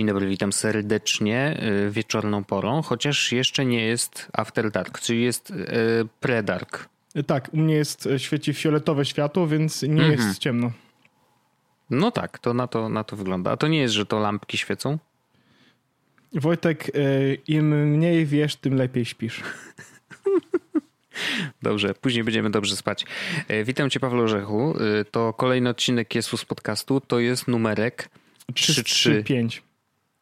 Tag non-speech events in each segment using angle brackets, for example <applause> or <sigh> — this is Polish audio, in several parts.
Dzień dobry, witam serdecznie y, wieczorną porą, chociaż jeszcze nie jest after dark, czyli jest y, pre-dark. Tak, u mnie jest świeci fioletowe światło, więc nie mhm. jest ciemno. No tak, to na, to na to wygląda. A to nie jest, że to lampki świecą? Wojtek, im mniej wiesz, tym lepiej śpisz. <laughs> Dobrze, później będziemy dobrze spać. Witam cię, Paweł Orzechu. To kolejny odcinek Jesus Podcastu. To jest numerek 335.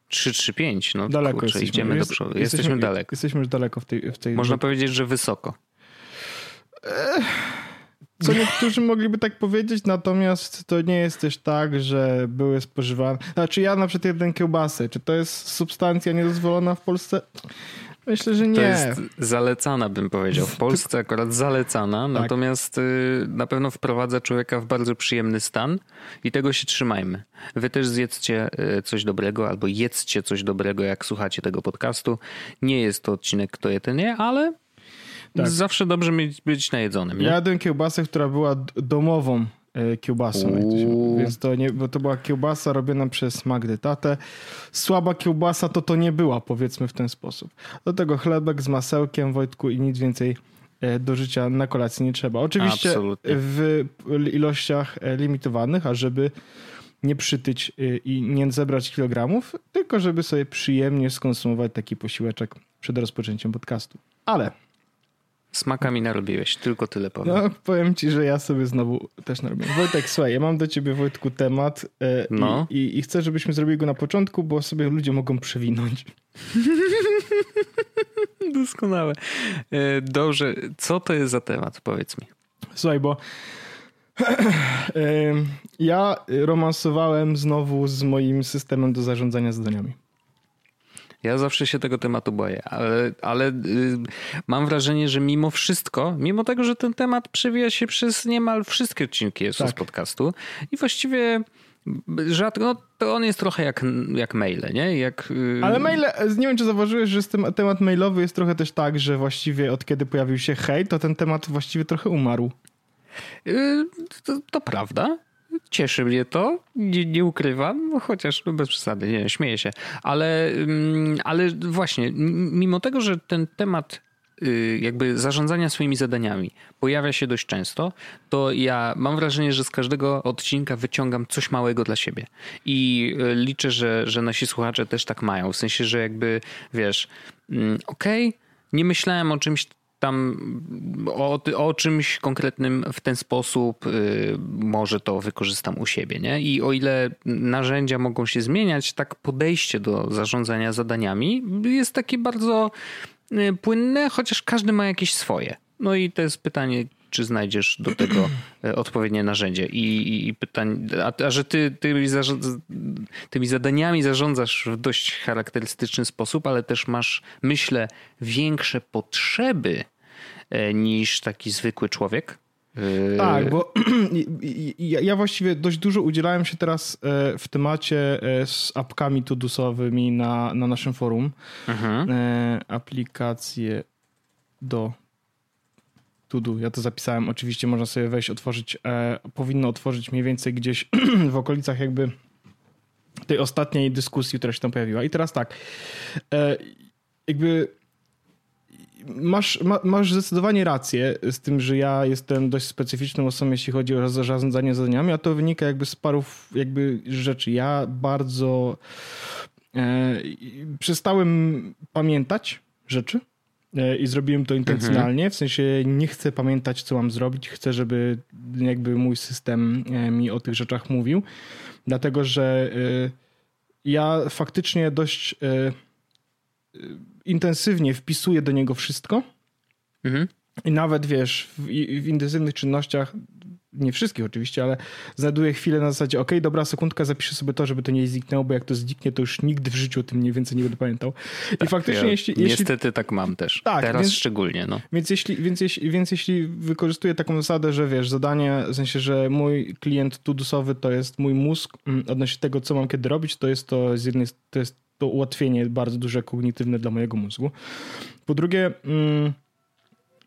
335, no daleko kurczę, jesteśmy. idziemy jest, do przodu. Jesteśmy, jesteśmy, daleko. Jesteśmy już daleko w tej... W tej Można powiedzieć, że wysoko. Co niektórzy mogliby tak powiedzieć, natomiast to nie jest też tak, że były spożywane. Znaczy ja na przykład jeden kiełbasy. Czy to jest substancja niedozwolona w Polsce? Myślę, że nie. To jest zalecana, bym powiedział. W Polsce akurat zalecana, tak. natomiast y, na pewno wprowadza człowieka w bardzo przyjemny stan i tego się trzymajmy. Wy też zjedzcie y, coś dobrego albo jedzcie coś dobrego, jak słuchacie tego podcastu. Nie jest to odcinek Kto je, ten nie, ale tak. zawsze dobrze mieć, być najedzonym. Nie? Ja jadłem kiełbasę, która była domową e, kiełbasą. Więc to, nie, bo to była kiełbasa robiona przez Magdę Tatę. Słaba kiełbasa to to nie była, powiedzmy w ten sposób. Do tego chlebek z masełkiem, Wojtku i nic więcej e, do życia na kolacji nie trzeba. Oczywiście Absolutnie. w ilościach e, limitowanych, a żeby nie przytyć i nie zebrać kilogramów, tylko żeby sobie przyjemnie skonsumować taki posiłeczek przed rozpoczęciem podcastu. Ale Smaka mi narobiłeś, tylko tyle powiem. No, powiem ci, że ja sobie znowu też narobiłem. Wojtek, słuchaj, ja mam do ciebie, Wojtku, temat e, no. i, i, chcę, żebyśmy zrobili go na początku, bo sobie ludzie mogą przewinąć. <laughs> Doskonałe. E, dobrze, co to jest za temat? Powiedz mi. Słuchaj, bo <clears throat> e, ja romansowałem znowu z moim systemem do zarządzania zadaniami. Ja zawsze się tego tematu boję, ale, ale y, mam wrażenie, że mimo wszystko, mimo tego, że ten temat przewija się przez niemal wszystkie odcinki jest tak. podcastu i właściwie rzadko, no to on jest trochę jak, jak maile, nie? Jak, yy... Ale maile, nie wiem czy zauważyłeś, że ten temat mailowy jest trochę też tak, że właściwie od kiedy pojawił się hejt, to ten temat właściwie trochę umarł. Yy, to, to prawda. Cieszy mnie to, nie, nie ukrywam, chociaż no bez przesady, nie, śmieję się. Ale, mm, ale właśnie, mimo tego, że ten temat y, jakby zarządzania swoimi zadaniami pojawia się dość często, to ja mam wrażenie, że z każdego odcinka wyciągam coś małego dla siebie. I y, liczę, że, że nasi słuchacze też tak mają. W sensie, że jakby wiesz, mm, okej, okay, nie myślałem o czymś tam o, o czymś konkretnym w ten sposób y, może to wykorzystam u siebie. Nie? I o ile narzędzia mogą się zmieniać, tak podejście do zarządzania zadaniami jest takie bardzo y, płynne, chociaż każdy ma jakieś swoje. No i to jest pytanie, czy znajdziesz do tego <clears throat> e, odpowiednie narzędzie. I, i pytań, a, a, że ty tymi, tymi zadaniami zarządzasz w dość charakterystyczny sposób, ale też masz, myślę, większe potrzeby e, niż taki zwykły człowiek. E, tak, bo <clears throat> ja właściwie dość dużo udzielałem się teraz w temacie z apkami tudusowymi na, na naszym forum. Mhm. Aplikacje do Tudu. Ja to zapisałem. Oczywiście można sobie wejść, otworzyć, e, powinno otworzyć mniej więcej gdzieś <clears throat> w okolicach jakby tej ostatniej dyskusji, która się tam pojawiła. I teraz tak, e, jakby masz, ma, masz zdecydowanie rację z tym, że ja jestem dość specyficzną osobą, jeśli chodzi o zarządzanie zadaniami, a to wynika jakby z paru jakby rzeczy. Ja bardzo e, przestałem pamiętać rzeczy i zrobiłem to intencjonalnie, mhm. w sensie nie chcę pamiętać, co mam zrobić, chcę, żeby jakby mój system e, mi o tych rzeczach mówił, dlatego że e, ja faktycznie dość intensywnie wpisuję do niego wszystko mhm. i nawet wiesz, w, w intensywnych czynnościach nie wszystkich oczywiście, ale znajduję chwilę na zasadzie, ok, dobra, sekundka, zapiszę sobie to, żeby to nie zniknęło, bo jak to zniknie, to już nigdy w życiu o tym mniej więcej nie będę pamiętał. I tak, faktycznie, ja jeśli, Niestety tak mam też. Tak, Teraz więc, szczególnie, no. Więc jeśli, więc, jeśli, więc jeśli wykorzystuję taką zasadę, że wiesz, zadanie, w sensie, że mój klient tudusowy to jest mój mózg mm, odnośnie tego, co mam kiedy robić, to jest to z jednej to jest to ułatwienie bardzo duże kognitywne dla mojego mózgu. Po drugie... Mm,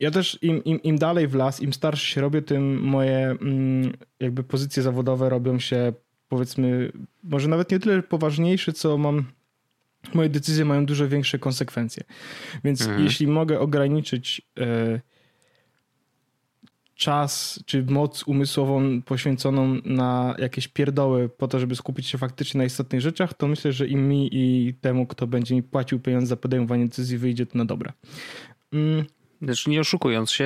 ja też im, im, im dalej w las, im starszy się robię, tym moje mm, jakby pozycje zawodowe robią się powiedzmy, może nawet nie tyle poważniejszy, co mam moje decyzje mają dużo większe konsekwencje. Więc mhm. jeśli mogę ograniczyć e, czas czy moc umysłową poświęconą na jakieś pierdoły po to, żeby skupić się faktycznie na istotnych rzeczach, to myślę, że i mi i temu, kto będzie mi płacił pieniądze za podejmowanie decyzji, wyjdzie to na dobre. Mm. Znaczy nie oszukując się,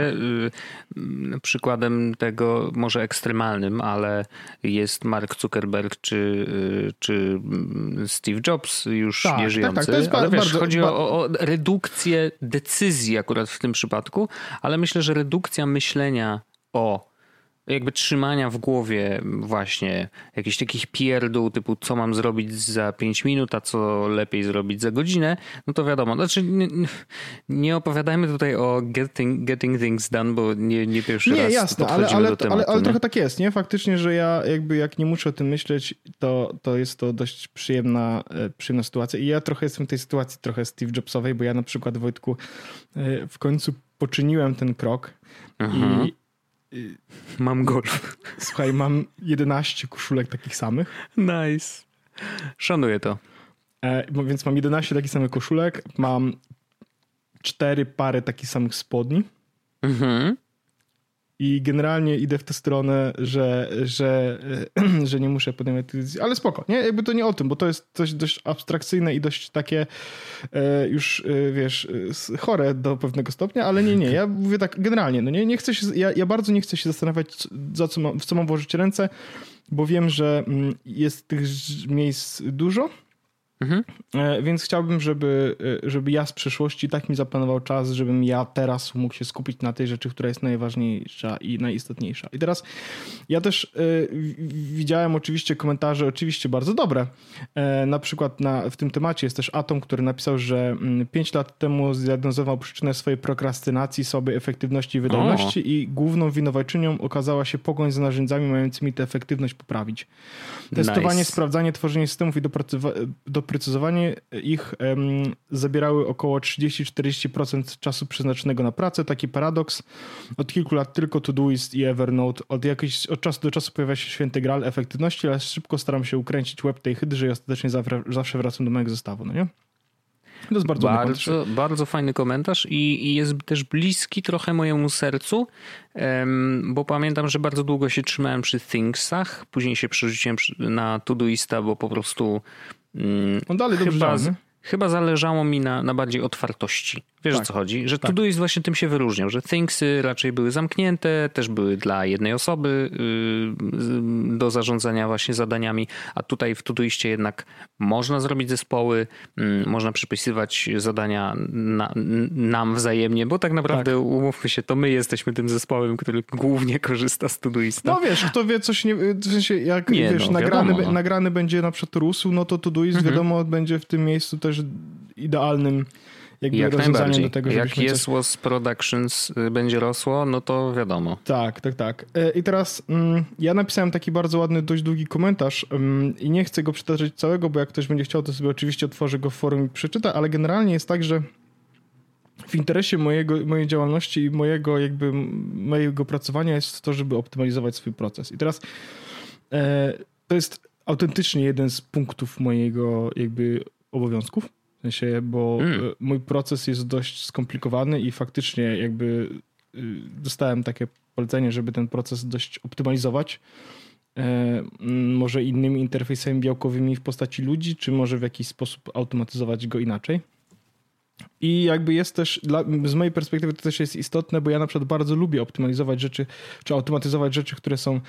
y, przykładem tego może ekstremalnym, ale jest Mark Zuckerberg czy, y, czy Steve Jobs już tak, nie żyjący. Tak, tak. To jest ale wiesz, bardzo, chodzi o, o redukcję decyzji akurat w tym przypadku, ale myślę, że redukcja myślenia o jakby trzymania w głowie właśnie jakichś takich pierdół typu co mam zrobić za 5 minut, a co lepiej zrobić za godzinę, no to wiadomo. Znaczy nie, nie opowiadajmy tutaj o getting, getting things done, bo nie, nie pierwszy nie, raz jasne, ale, ale, do tematu, ale, ale trochę tak jest, nie? Faktycznie, że ja jakby jak nie muszę o tym myśleć, to, to jest to dość przyjemna, e, przyjemna sytuacja i ja trochę jestem w tej sytuacji trochę Steve Jobsowej, bo ja na przykład Wojtku e, w końcu poczyniłem ten krok mhm. i Mam golf. Słuchaj, mam 11 koszulek takich samych. Nice. Szanuję to. E, więc mam 11 takich samych koszulek, mam cztery pary takich samych spodni. Mhm. I generalnie idę w tę stronę, że, że, <clears throat> że nie muszę podejmować decyzji, ale spoko, nie? Jakby to nie o tym, bo to jest coś dość abstrakcyjne i dość takie e, już, e, wiesz, e, chore do pewnego stopnia, ale nie, nie, ja mówię tak generalnie, no nie, nie chcę się, ja, ja bardzo nie chcę się zastanawiać, za co mam, w co mam włożyć ręce, bo wiem, że mm, jest tych miejsc dużo, Mhm. E, więc chciałbym, żeby, e, żeby ja z przeszłości tak mi zaplanował czas, żebym ja teraz mógł się skupić na tej rzeczy, która jest najważniejsza i najistotniejsza. I teraz ja też y, widziałem oczywiście komentarze, oczywiście bardzo dobre. E, na przykład na, w tym temacie jest też Atom, który napisał, że 5 mm, lat temu zdiagnozował przyczynę swojej prokrastynacji, słabej efektywności i wydolności o. i główną winowajczynią okazała się pogoń za narzędziami mającymi tę efektywność poprawić. Testowanie, nice. sprawdzanie, tworzenie systemów i do doprecyzowanie ich um, zabierały około 30-40% czasu przeznaczonego na pracę. Taki paradoks. Od kilku lat tylko Todoist i Evernote. Od, jakiejś, od czasu do czasu pojawia się święty gral efektywności, ale szybko staram się ukręcić łeb tej hydry i ostatecznie zawsze, zawsze wracam do mojego zestawu, no nie? To jest bardzo, bardzo, bardzo fajny komentarz i, i, jest też bliski trochę mojemu sercu, bo pamiętam, że bardzo długo się trzymałem przy Thingsach, później się przerzuciłem na Todoista, bo po prostu Mm, On dalej dobrze chyba, chyba zależało mi na, na bardziej otwartości. Wiesz tak. o co chodzi? Że tak. Todoist właśnie tym się wyróżniał, że Thingsy raczej były zamknięte, też były dla jednej osoby yy, do zarządzania właśnie zadaniami, a tutaj w Todoistie jednak można zrobić zespoły, yy, można przypisywać zadania na, nam wzajemnie, bo tak naprawdę tak. umówmy się, to my jesteśmy tym zespołem, który głównie korzysta z Todoista. No wiesz, kto wie coś, nie, w sensie jak nie, wiesz, no, nagrany, wiadomo, no. nagrany będzie na przykład rósł, no to Todoist mhm. wiadomo będzie w tym miejscu też idealnym jakby Jak rozwiązaniem do tego, Jak Yes coś... Productions y, będzie rosło, no to wiadomo. Tak, tak, tak. E, I teraz mm, ja napisałem taki bardzo ładny, dość długi komentarz mm, i nie chcę go przytaczać całego, bo jak ktoś będzie chciał, to sobie oczywiście otworzy go w forum i przeczyta, ale generalnie jest tak, że w interesie mojego, mojej działalności i mojego jakby mojego pracowania jest to, żeby optymalizować swój proces. I teraz e, to jest autentycznie jeden z punktów mojego jakby obowiązków sensie, bo mm. mój proces jest dość skomplikowany i faktycznie jakby y, dostałem takie polecenie, żeby ten proces dość optymalizować. E, może innymi interfejsami białkowymi w postaci ludzi, czy może w jakiś sposób automatyzować go inaczej. I jakby jest też, dla, z mojej perspektywy to też jest istotne, bo ja na przykład bardzo lubię optymalizować rzeczy, czy automatyzować rzeczy, które są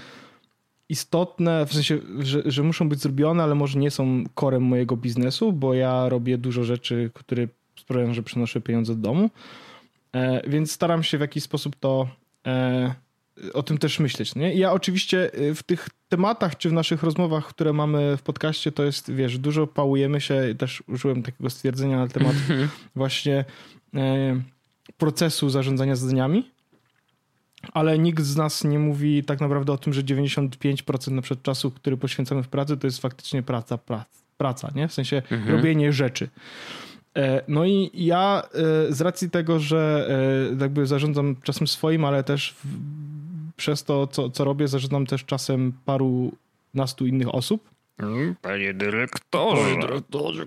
istotne, w sensie, że, że muszą być zrobione, ale może nie są korem mojego biznesu, bo ja robię dużo rzeczy, które sprawiają, że przenoszę pieniądze do domu. E, więc staram się w jakiś sposób to e, o tym też myśleć. Nie? Ja oczywiście e, w tych tematach, czy w naszych rozmowach, które mamy w podcaście, to jest, wiesz, dużo pałujemy się, też użyłem takiego stwierdzenia na temat mhm. właśnie e, procesu zarządzania zadaniami ale nikt z nas nie mówi tak naprawdę o tym, że 95% na przykład czasu, który poświęcamy w pracy, to jest faktycznie praca, praca, praca nie? W sensie mhm. robienie rzeczy. E, no i ja e, z racji tego, że e, jakby zarządzam czasem swoim, ale też przez to, co, co robię, zarządzam też czasem paru kilkunastu innych osób. Mm, panie dyrektorze. Panie dyrektorze,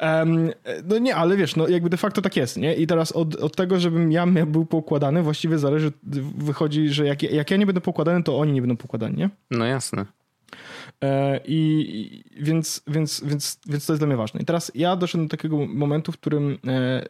um, No nie, ale wiesz, no jakby de facto tak jest, nie? I teraz od, od tego, żebym ja był pokładany, właściwie zależy, wychodzi, że jak, jak ja nie będę pokładany, to oni nie będą pokładani, nie? No jasne. E, I, więc, więc, więc, więc to jest dla mnie ważne. I teraz ja doszedłem do takiego momentu, w którym e,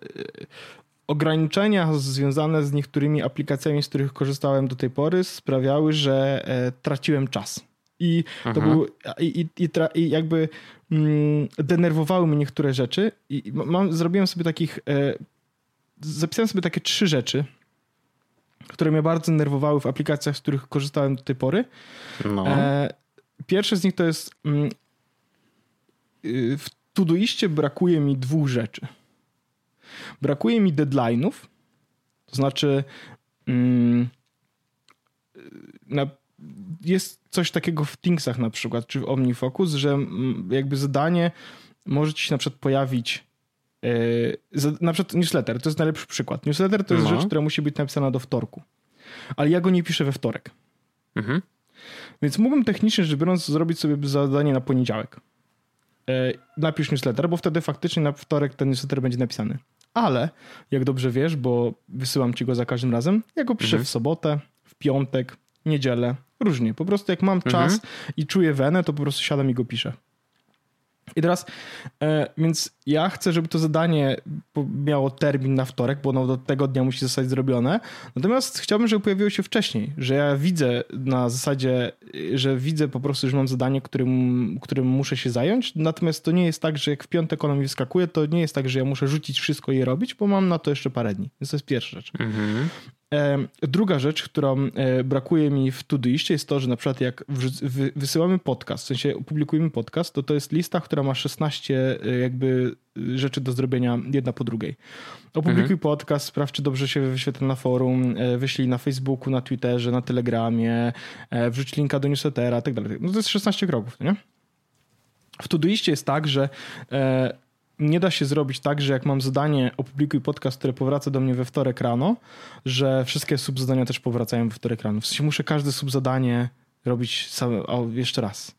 ograniczenia związane z niektórymi aplikacjami, z których korzystałem do tej pory, sprawiały, że e, traciłem czas. I to Aha. był. I, i, i, jakby mm, denerwowały mnie niektóre rzeczy. I mam, zrobiłem sobie takich. E, zapisałem sobie takie trzy rzeczy, które mnie bardzo denerwowały w aplikacjach, z których korzystałem do tej pory. No. E, pierwsze z nich to jest. Mm, y, w Todoiście brakuje mi dwóch rzeczy. Brakuje mi deadline'ów, to znaczy. Mm, na jest coś takiego w Thingsach na przykład, czy w OmniFocus, że jakby zadanie może ci się na przykład pojawić yy, na przykład newsletter, to jest najlepszy przykład. Newsletter to jest no. rzecz, która musi być napisana do wtorku. Ale ja go nie piszę we wtorek. Mhm. Więc mógłbym technicznie rzecz biorąc zrobić sobie zadanie na poniedziałek. Yy, napisz newsletter, bo wtedy faktycznie na wtorek ten newsletter będzie napisany. Ale, jak dobrze wiesz, bo wysyłam ci go za każdym razem, ja go piszę mhm. w sobotę, w piątek, niedzielę, różnie. Po prostu jak mam czas mhm. i czuję wenę, to po prostu siadam i go piszę. I teraz, e, więc ja chcę, żeby to zadanie miało termin na wtorek, bo ono do tego dnia musi zostać zrobione. Natomiast chciałbym, żeby pojawiło się wcześniej, że ja widzę na zasadzie, że widzę po prostu, że mam zadanie, którym, którym muszę się zająć. Natomiast to nie jest tak, że jak w piątek ono mi wyskakuje, to nie jest tak, że ja muszę rzucić wszystko i je robić, bo mam na to jeszcze parę dni. Więc to jest pierwsza rzecz. Mhm. Druga rzecz, którą e, brakuje mi w Todoiście jest to, że na przykład jak wysyłamy podcast, w sensie opublikujemy podcast, to to jest lista, która ma 16 e, jakby rzeczy do zrobienia jedna po drugiej. Opublikuj mhm. podcast, sprawdź, czy dobrze się wyświetla na forum, e, wyślij na Facebooku, na Twitterze, na Telegramie, wrzuć linka do newslettera, tak dalej. No to jest 16 kroków, nie? W Todoiście jest tak, że nie da się zrobić tak, że jak mam zadanie opublikuj podcast, które powraca do mnie we wtorek rano, że wszystkie subzadania też powracają we wtorek rano. W sensie muszę każde subzadanie robić same, jeszcze raz.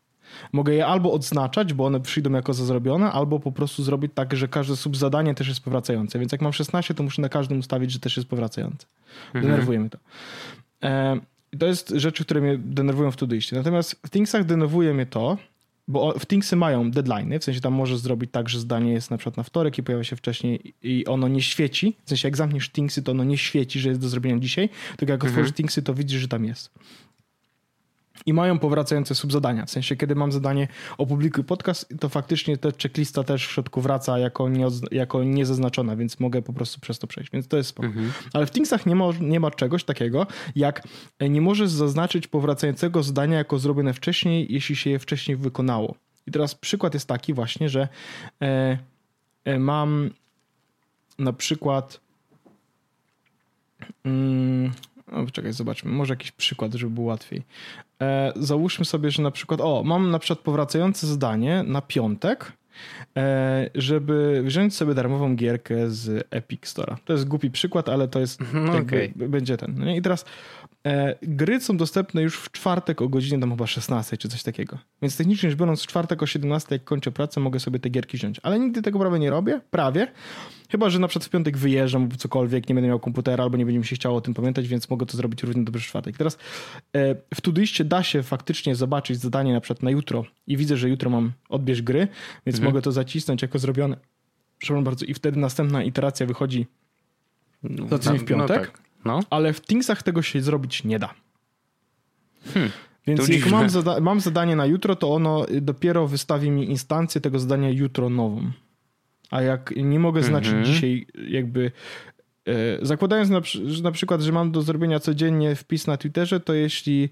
Mogę je albo odznaczać, bo one przyjdą jako za zrobione, albo po prostu zrobić tak, że każde subzadanie też jest powracające. Więc jak mam 16, to muszę na każdym ustawić, że też jest powracające. Mhm. Denerwuje mnie to. E, to jest rzeczy, które mnie denerwują w Todoistie. Natomiast w Thingsach denerwuje mnie to, bo w Thingsy mają deadline, w sensie tam możesz zrobić tak, że zdanie jest na przykład na wtorek i pojawia się wcześniej i ono nie świeci. W sensie jak zamkniesz Thingsy, to ono nie świeci, że jest do zrobienia dzisiaj, tylko jak mhm. otworzysz Thingsy, to widzisz, że tam jest i mają powracające subzadania. W sensie, kiedy mam zadanie opublikuj podcast, to faktycznie ta checklista też w środku wraca jako, nie, jako niezaznaczona, więc mogę po prostu przez to przejść, więc to jest spoko. Mhm. Ale w Thingsach nie ma, nie ma czegoś takiego, jak e, nie możesz zaznaczyć powracającego zadania jako zrobione wcześniej, jeśli się je wcześniej wykonało. I teraz przykład jest taki właśnie, że e, e, mam na przykład mm, no, czekaj, zobaczmy. Może jakiś przykład, żeby było łatwiej. E, załóżmy sobie, że na przykład, o, mam na przykład powracające zadanie na piątek, żeby wziąć sobie darmową gierkę z Epic Store. To jest głupi przykład, ale to jest, no, okay. będzie ten. No I teraz E, gry są dostępne już w czwartek o godzinie tam chyba 16 czy coś takiego. Więc technicznie rzecz biorąc w czwartek o 17 jak kończę pracę mogę sobie te gierki wziąć. Ale nigdy tego prawie nie robię, prawie. Chyba, że na przykład w piątek wyjeżdżam lub cokolwiek, nie będę miał komputera albo nie będzie mi się chciało o tym pamiętać, więc mogę to zrobić równie dobrze w czwartek. Teraz e, w Todoiście da się faktycznie zobaczyć zadanie na przykład na jutro i widzę, że jutro mam odbierz gry, więc mhm. Mogę to zacisnąć jako zrobione. Przepraszam bardzo. I wtedy następna iteracja wychodzi tydzień w no piątek. No tak. No. Ale w Thingsach tego się zrobić nie da. Hmm. Więc jak mam, zada mam, zadanie na jutro, to ono dopiero wystawi mi instancję tego zadania jutro nową. A jak nie mogę znaczyć -hmm. dzisiaj jakby e, zakładając na, na, przykład, że mam do zrobienia codziennie wpis na Twitterze, to jeśli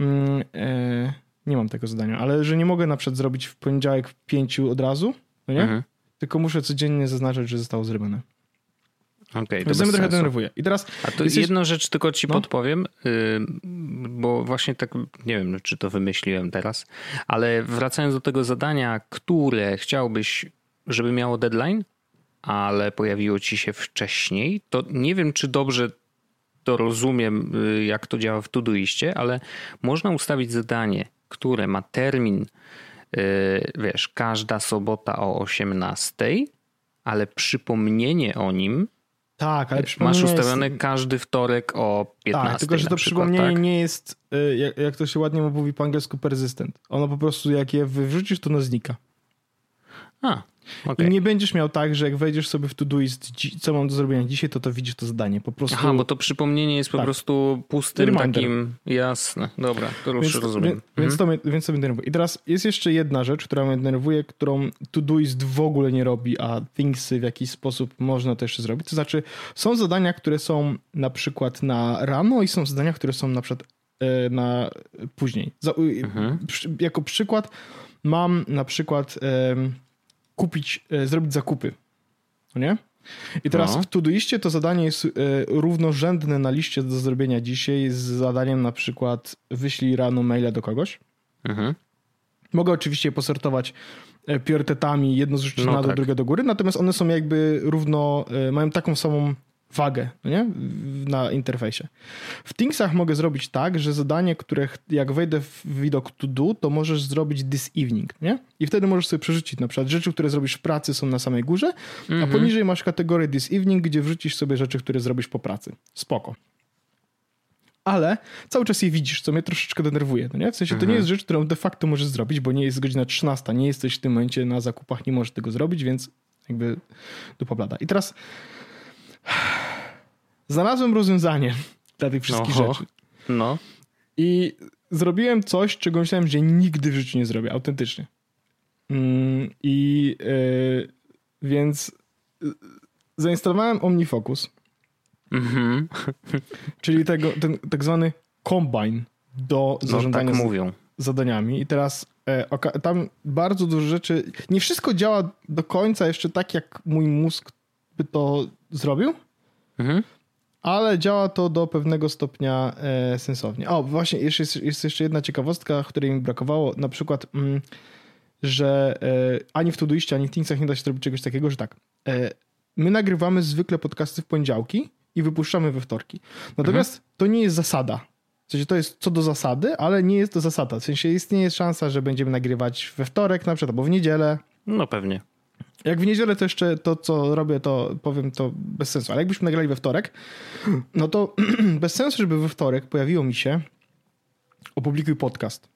mm, e, nie mam tego zadania, ale że nie mogę na przykład zrobić w poniedziałek pięciu od razu, no nie? -hmm. Tylko muszę codziennie zaznaczać, że zostało zrobione. Okay, to mnie trochę denerwuje. I teraz A to jesteś... jedną rzecz tylko ci no? podpowiem, yy, bo właśnie tak, nie wiem, czy to wymyśliłem teraz, ale wracając do tego zadania, które chciałbyś, żeby miało deadline, ale pojawiło ci się wcześniej, to nie wiem, czy dobrze to rozumiem, y, jak to działa w Todoiście, ale można ustawić zadanie które ma termin, yy, wiesz, każda sobota o 18, ale przypomnienie o nim tak, ale Masz ustawione jest... każdy wtorek o 15. Tak, tylko że to przykład, przypomnienie tak? nie jest, y, jak, jak, to się ładnie mówi po angielsku, persistent. Ono po prostu, jak je wyrzucisz, to ono znika. A, Okay. I nie będziesz miał tak, że jak wejdziesz sobie w Todoist, co mam do zrobienia dzisiaj, to to widzisz to zadanie. Po prostu... Aha, bo to przypomnienie jest po tak. prostu pustym Reminder. takim... Jasne, dobra, to już więc, rozumiem. Więc, mhm. więc, to mnie, więc to mnie denerwuje. I teraz jest jeszcze jedna rzecz, która mnie denerwuje, którą Todoist w ogóle nie robi, a Thingsy w jakiś sposób można to jeszcze zrobić. To znaczy, są zadania, które są na przykład na rano i są zadania, które są na przykład e, na później. Mhm. Jako przykład mam na przykład kupić, e, zrobić zakupy. No nie? I teraz no. w Todoistie to zadanie jest e, równorzędne na liście do zrobienia dzisiaj z zadaniem na przykład wyślij rano maila do kogoś. Mhm. Mogę oczywiście posortować e, priorytetami, jedno z no na dół, tak. drugie do góry, natomiast one są jakby równo, mają taką samą wagę no nie? na interfejsie. W Thingsach mogę zrobić tak, że zadanie, które jak wejdę w widok to do, to możesz zrobić this evening, nie? I wtedy możesz sobie przerzucić na przykład rzeczy, które zrobisz w pracy są na samej górze, mm -hmm. a mhm. poniżej masz kategorię this evening, gdzie wrzucisz sobie rzeczy, które zrobisz po pracy. Spoko. Ale cały czas je widzisz, co mnie troszeczkę denerwuje. No nie? W sensie to nie mhm. jest rzecz, którą de facto możesz zrobić, bo nie jest godzina 13, nie jesteś w tym momencie na zakupach, nie możesz tego zrobić, więc jakby dupa blada. I teraz Znalazłem rozwiązanie <laughs> dla tych wszystkich Oho. rzeczy. No. I zrobiłem coś, czego myślałem, że nigdy w życiu nie zrobię, autentycznie. Mm, I yy, więc yy, zainstalowałem OmniFocus. Mhm. <laughs> czyli tego, ten tak zwany combine do no, zarządzania tak mówią. zadaniami. I teraz e, tam bardzo dużo rzeczy. Nie wszystko działa do końca jeszcze tak, jak mój mózg by to zrobił. Mhm ale działa to do pewnego stopnia e, sensownie. O, właśnie, jest, jest, jeszcze jedna ciekawostka, której mi brakowało, na przykład, mm, że e, ani w Todoiście, ani w Thingsach nie da się zrobić czegoś takiego, że tak, e, my nagrywamy zwykle podcasty w poniedziałki i wypuszczamy we wtorki. Natomiast mhm. to nie jest zasada. W sensie to jest co do zasady, ale nie jest to zasada. W sensie istnieje szansa, że będziemy nagrywać we wtorek na przykład, albo w niedzielę. No pewnie. Jak w niedzielę to jeszcze to, co robię, to powiem to bez sensu. Ale jakbyśmy nagrali we wtorek, no to <clears throat> bez sensu, żeby we wtorek pojawiło mi się opublikuj podcast.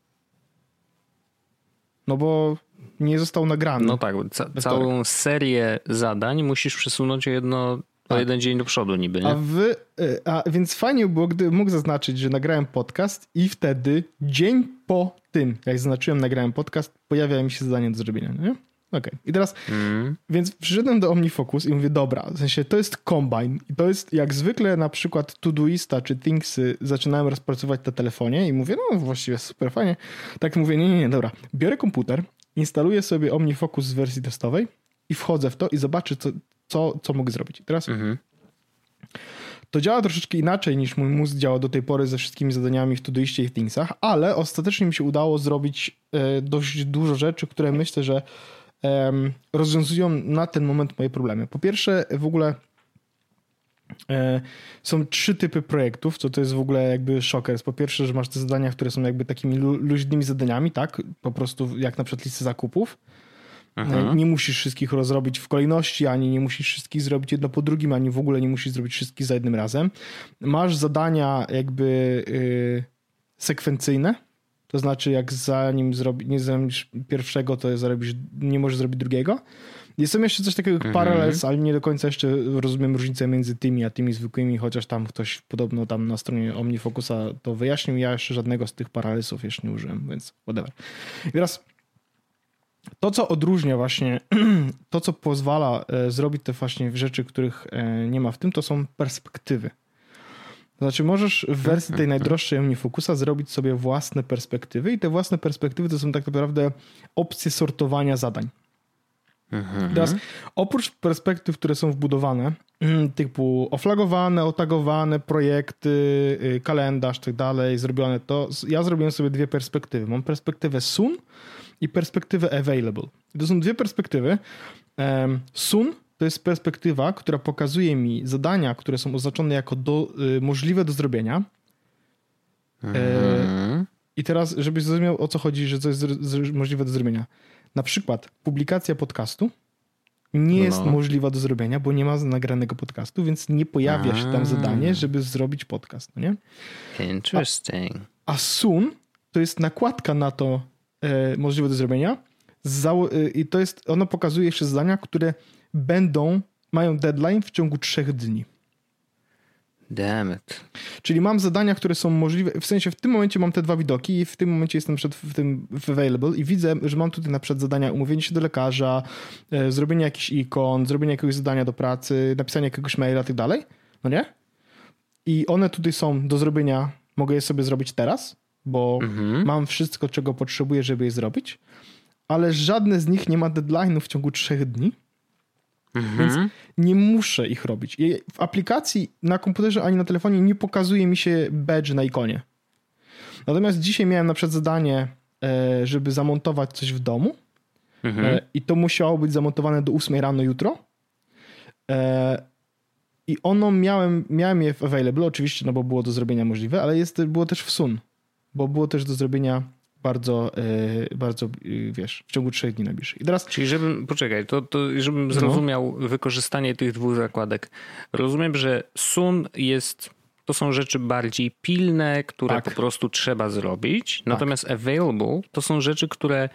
No bo nie został nagrany. No tak, ca całą serię zadań musisz przesunąć jedno, tak. o jeden dzień do przodu niby, nie? A, wy, y, a więc fajnie było, gdy mógł zaznaczyć, że nagrałem podcast i wtedy dzień po tym, jak zaznaczyłem nagrałem podcast, pojawia mi się zadanie do zrobienia, nie? Okej. Okay. I teraz, mm. więc przyszedłem do OmniFocus i mówię, dobra, w sensie to jest Combine i to jest jak zwykle na przykład Todoista czy Thingsy zaczynałem rozpracować na telefonie i mówię, no właściwie super fajnie. Tak mówię, nie, nie, nie, dobra. Biorę komputer, instaluję sobie OmniFocus w wersji testowej i wchodzę w to i zobaczę, co, co, co mogę zrobić. I teraz mm -hmm. to działa troszeczkę inaczej niż mój mózg działa do tej pory ze wszystkimi zadaniami w Todoiście i w Thingsach, ale ostatecznie mi się udało zrobić e, dość dużo rzeczy, które myślę, że rozwiązują na ten moment moje problemy. Po pierwsze, w ogóle e, są trzy typy projektów, co to jest w ogóle jakby szoker. Po pierwsze, że masz te zadania, które są jakby takimi luźnymi zadaniami, tak? Po prostu jak na przykład listy zakupów. Aha. Nie musisz wszystkich rozrobić w kolejności, ani nie musisz wszystkich zrobić jedno po drugim, ani w ogóle nie musisz zrobić wszystkich za jednym razem. Masz zadania jakby yy, sekwencyjne, to znaczy, jak zanim zrobi, nie zrobisz pierwszego, to zrobisz, nie możesz zrobić drugiego. Jest jeszcze coś takiego jak mm -hmm. Parallels, ale nie do końca jeszcze rozumiem różnicę między tymi a tymi zwykłymi, chociaż tam ktoś podobno tam na stronie OmniFocusa to wyjaśnił. Ja jeszcze żadnego z tych Parallelsów jeszcze nie użyłem, więc whatever. I teraz to, co odróżnia właśnie, <clears throat> to, co pozwala e, zrobić te właśnie rzeczy, których e, nie ma w tym, to są perspektywy. To znaczy możesz w wersji tej najdroższej OmniFocusa zrobić sobie własne perspektywy i te własne perspektywy to są tak naprawdę opcje sortowania zadań. Mhm. Teraz oprócz perspektyw, które są wbudowane, typu oflagowane, otagowane, projekty, y, kalendarz, tak dalej, zrobione to, ja zrobiłem sobie dwie perspektywy. Mam perspektywę soon i perspektywę available. To są dwie perspektywy. Soon to jest perspektywa, która pokazuje mi zadania, które są oznaczone jako do, y, możliwe do zrobienia. Mhm. E, I teraz, żebyś zrozumiał o co chodzi, że to jest możliwe do zrobienia. Na przykład publikacja podcastu nie jest no. możliwa do zrobienia, bo nie ma nagranego podcastu, więc nie pojawia się tam zadanie, żeby zrobić podcast, no nie? Interesting. A, a soon to jest nakładka na to e, możliwe do zrobienia e, i to jest, ono pokazuje jeszcze zadania, które będą, mają deadline w ciągu trzech dni. Damn it. Czyli mam zadania, które są możliwe, w sensie w tym momencie mam te dwa widoki i w tym momencie jestem przed, w tym w available i widzę, że mam tutaj na przykład zadania umówienie się do lekarza, e, zrobienie jakichś ikon, zrobienie jakiegoś zadania do pracy, napisanie jakiegoś maila i tak dalej, no nie? I one tutaj są do zrobienia, mogę je sobie zrobić teraz, bo mhm. mam wszystko, czego potrzebuję, żeby je zrobić, ale żadne z nich nie ma deadline'u w ciągu trzech dni. Mhm. Więc nie muszę ich robić. W aplikacji na komputerze ani na telefonie nie pokazuje mi się badge na ikonie. Natomiast dzisiaj miałem na przykład zadanie, e, żeby zamontować coś w domu mhm. E, i to musiało być zamontowane do 8 rano jutro. E, I ono miałem, miałem je w available, oczywiście, no bo było do zrobienia możliwe, ale jest, było też w sun, bo było też do zrobienia bardzo, e, bardzo, e, wiesz, w ciągu trzech dni najbliższych. I teraz... Czyli żebym, poczekaj, to, to żebym no. zrozumiał no. wykorzystanie tych dwóch zakładek. Rozumiem, że Sun jest, to są rzeczy bardziej pilne, które tak. po prostu trzeba zrobić, tak. natomiast available to są rzeczy, które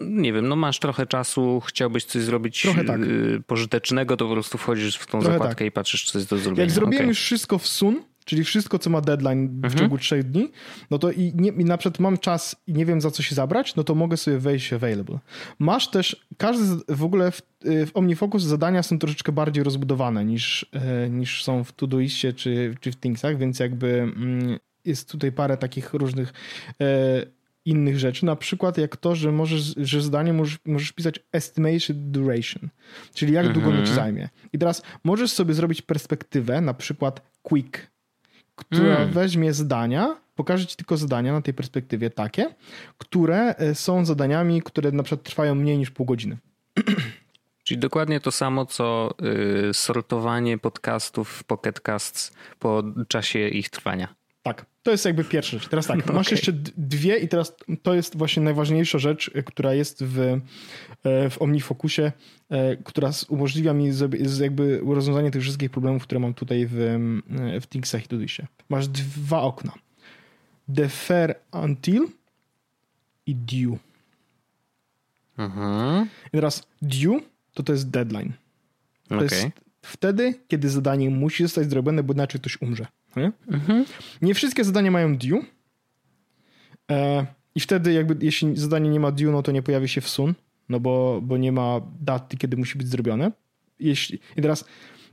nie wiem, no masz trochę czasu, chciałbyś coś zrobić tak. Y, pożytecznego, to po prostu wchodzisz w tą trochę zakładkę tak. i patrzysz, co jest do zrobienia. Jak zrobiłem okay. już wszystko w Sun, czyli wszystko, co ma deadline w mhm. ciągu trzech dni, no to i, nie, i na przykład mam czas i nie wiem za co się zabrać, no to mogę sobie wejść available. Masz też, każdy w ogóle w, w OmniFocus zadania są troszeczkę bardziej rozbudowane niż, e, niż są w Todoistie czy, czy w Thingsach, więc jakby mm, jest tutaj parę takich różnych e, innych rzeczy, na przykład jak to, że możesz, że zdanie możesz, możesz pisać estimation duration, czyli jak długo mm -hmm. ci zajmie. I teraz możesz sobie zrobić perspektywę, na przykład quick, która mm. weźmie zdania, pokaże ci tylko zadania na tej perspektywie takie, które e, są zadaniami, które na przykład trwają mniej niż pół godziny. <clears throat> Czyli dokładnie to samo, co y, sortowanie podcastów w Pocket Casts po czasie ich trwania. Tak, to jest jakby pierwsza rzecz. Teraz tak, okay. <laughs> masz jeszcze dwie i teraz to jest właśnie najważniejsza rzecz, e, która jest w, e, w OmniFocusie, e, która umożliwia mi jakby rozwiązanie tych wszystkich problemów, które mam tutaj w, w Thingsach i Todoistie. Masz dwa okna. Defer until i due. Mhm. I teraz due to to jest deadline. To okay. jest wtedy, kiedy zadanie musi zostać zrobione, bo inaczej ktoś umrze. Nie? Mhm. nie wszystkie zadania mają due. E, I wtedy jakby jeśli zadanie nie ma due, no to nie pojawi się w sun, no bo, bo nie ma daty, kiedy musi być zrobione. Jeśli, I teraz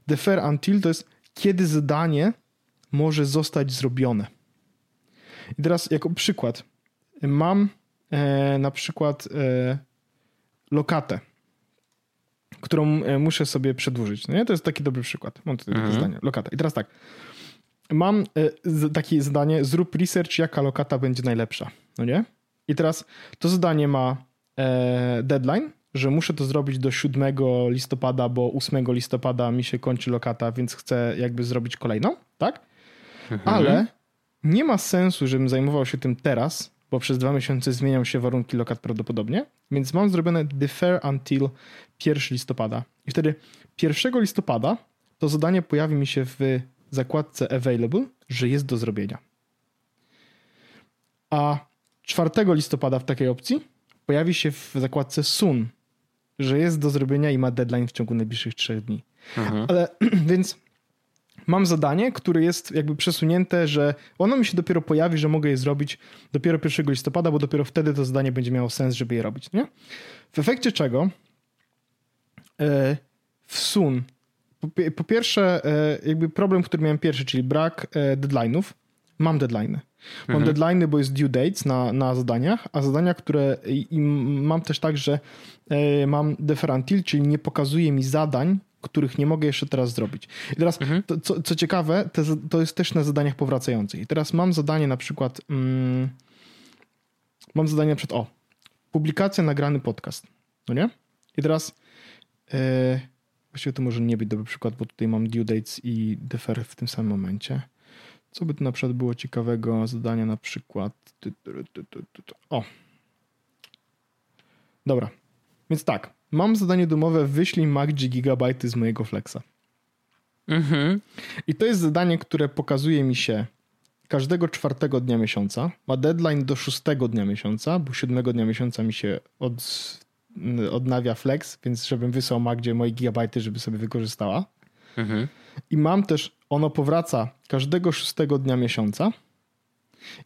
defer until to jest kiedy zadanie może zostać zrobione. I teraz jako przykład mam e, na przykład e, lokatę, którą e, muszę sobie przedłużyć. No nie? To jest taki dobry przykład. Mam tutaj mhm. takie zdanie. Lokata. I teraz tak mam e, takie zadanie, zrób research, jaka lokata będzie najlepsza, no nie? I teraz to zadanie ma e, deadline, że muszę to zrobić do 7 listopada, bo 8 listopada mi się kończy lokata, więc chcę jakby zrobić kolejną, tak? Mhm. Ale nie ma sensu, żebym zajmował się tym teraz, bo przez dwa miesiące zmienią się warunki lokat prawdopodobnie, więc mam zrobione defer until 1 listopada. I wtedy 1 listopada to zadanie pojawi mi się w zakładce Available, że jest do zrobienia. A 4 listopada w takiej opcji pojawi się w zakładce Soon, że jest do zrobienia i ma deadline w ciągu najbliższych 3 dni. Mhm. Ale <clears throat> więc mam zadanie, które jest jakby przesunięte, że ono mi się dopiero pojawi, że mogę je zrobić dopiero 1 listopada, bo dopiero wtedy to zadanie będzie miało sens, żeby je robić. Nie? W efekcie czego e, w Sun po, pierwsze, e, jakby problem, który miałem pierwszy, czyli brak e, deadline'ów. Mam deadline'y. Mam mhm. deadline'y, bo jest due dates na, na zadaniach, a zadania, które i, mam też tak, że e, mam deferantil, czyli nie pokazuje mi zadań, których nie mogę jeszcze teraz zrobić. I teraz, mhm. to, co, co, ciekawe, to, to jest też na zadaniach powracających. I teraz mam zadanie na przykład, mm, mam zadanie na przykład, o, publikacja, nagrany podcast, no nie? I teraz Właściwie to może nie być dobry przykład, bo tutaj mam due dates i defer w tym samym momencie. Co by tu na przykład było ciekawego zadania na przykład. O. Dobra. Więc tak. Mam zadanie domowe wyślij MacG gigabajty z mojego Flexa. Mhm. I to jest zadanie, które pokazuje mi się każdego czwartego dnia miesiąca. Ma deadline do szóstego dnia miesiąca, bo siódmego dnia miesiąca mi się od, odnawia Flex, więc żebym wysłał Magdzie moje gigabajty, żeby sobie wykorzystała. Mhm. I mam też, ono powraca każdego szóstego dnia miesiąca.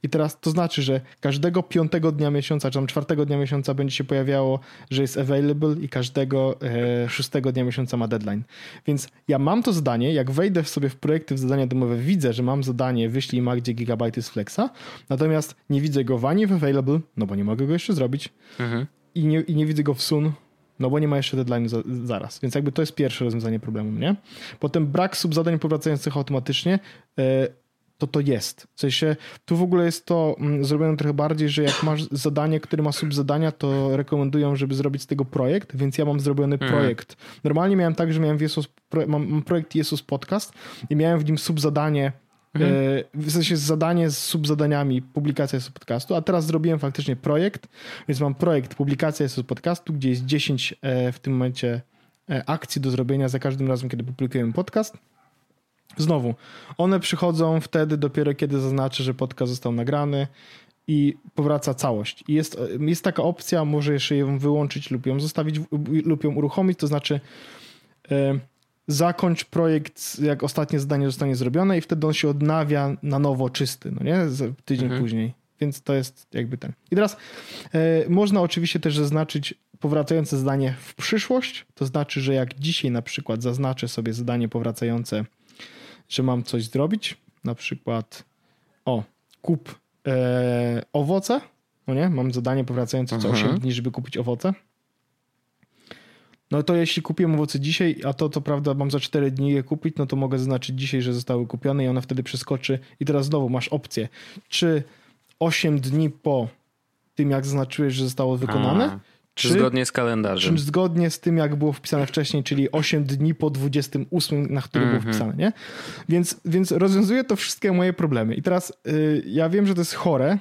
I teraz to znaczy, że każdego piątego dnia miesiąca, czy tam czwartego dnia miesiąca będzie się pojawiało, że jest available i każdego e, szóstego dnia miesiąca ma deadline. Więc ja mam to zadanie, jak wejdę sobie w projekty w zadania domowe, widzę, że mam zadanie wyślij Magdzie gigabajty z Flexa, natomiast nie widzę go w ani w available, no bo nie mogę go jeszcze zrobić, mhm. I, nie, i nie widzę go w sun, no bo nie ma jeszcze deadline za, zaraz. Więc jakby to jest pierwsze rozwiązanie problemu, nie? Potem brak subzadań powracających automatycznie. E, to to jest. W sensie, tu w ogóle jest to mm, zrobione trochę bardziej, że jak masz zadanie, które ma subzadania, to rekomendują, żeby zrobić z tego projekt, więc ja mam zrobiony mhm. projekt. Normalnie miałem tak, że miałem Jesus, mam projekt Jesus Podcast i miałem w nim subzadanie Mhm. E, w sensie zadanie z subzadaniami publikacja z podcastu, a teraz zrobiłem faktycznie projekt, więc mam projekt publikacja z podcastu, gdzie jest 10 e, w tym momencie e, akcji do zrobienia za każdym razem, kiedy publikujemy podcast. Znowu, one przychodzą wtedy dopiero, kiedy zaznaczę, że podcast został nagrany i powraca całość. I jest, jest taka opcja, może jeszcze ją wyłączyć lub ją zostawić lub ją uruchomić, to znaczy zakończ projekt, jak ostatnie zdanie zostanie zrobione i wtedy on się odnawia na nowo czysty, no nie? Tydzień mhm. później. Więc to jest jakby ten. I teraz e, można oczywiście też zaznaczyć powracające zdanie w przyszłość. To znaczy, że jak dzisiaj na przykład zaznaczę sobie zadanie powracające, że mam coś zrobić, na przykład o, kup e, owoce, no nie? Mam zadanie powracające co 8 mhm. dni, żeby kupić owoce. No to jeśli kupię owoce dzisiaj, a to to prawda mam za 4 dni je kupić, no to mogę zaznaczyć dzisiaj, że zostały kupione i ona wtedy przeskoczy. I teraz znowu masz opcję, czy 8 dni po tym, jak zaznaczyłeś, że zostało wykonane, a, czy, zgodnie z kalendarzem. Czy zgodnie z tym, jak było wpisane wcześniej, czyli 8 dni po 28, na który mm -hmm. było mhm. wpisane, nie? Więc, więc rozwiązuje to wszystkie moje problemy. I teraz y, ja wiem, że to jest chore,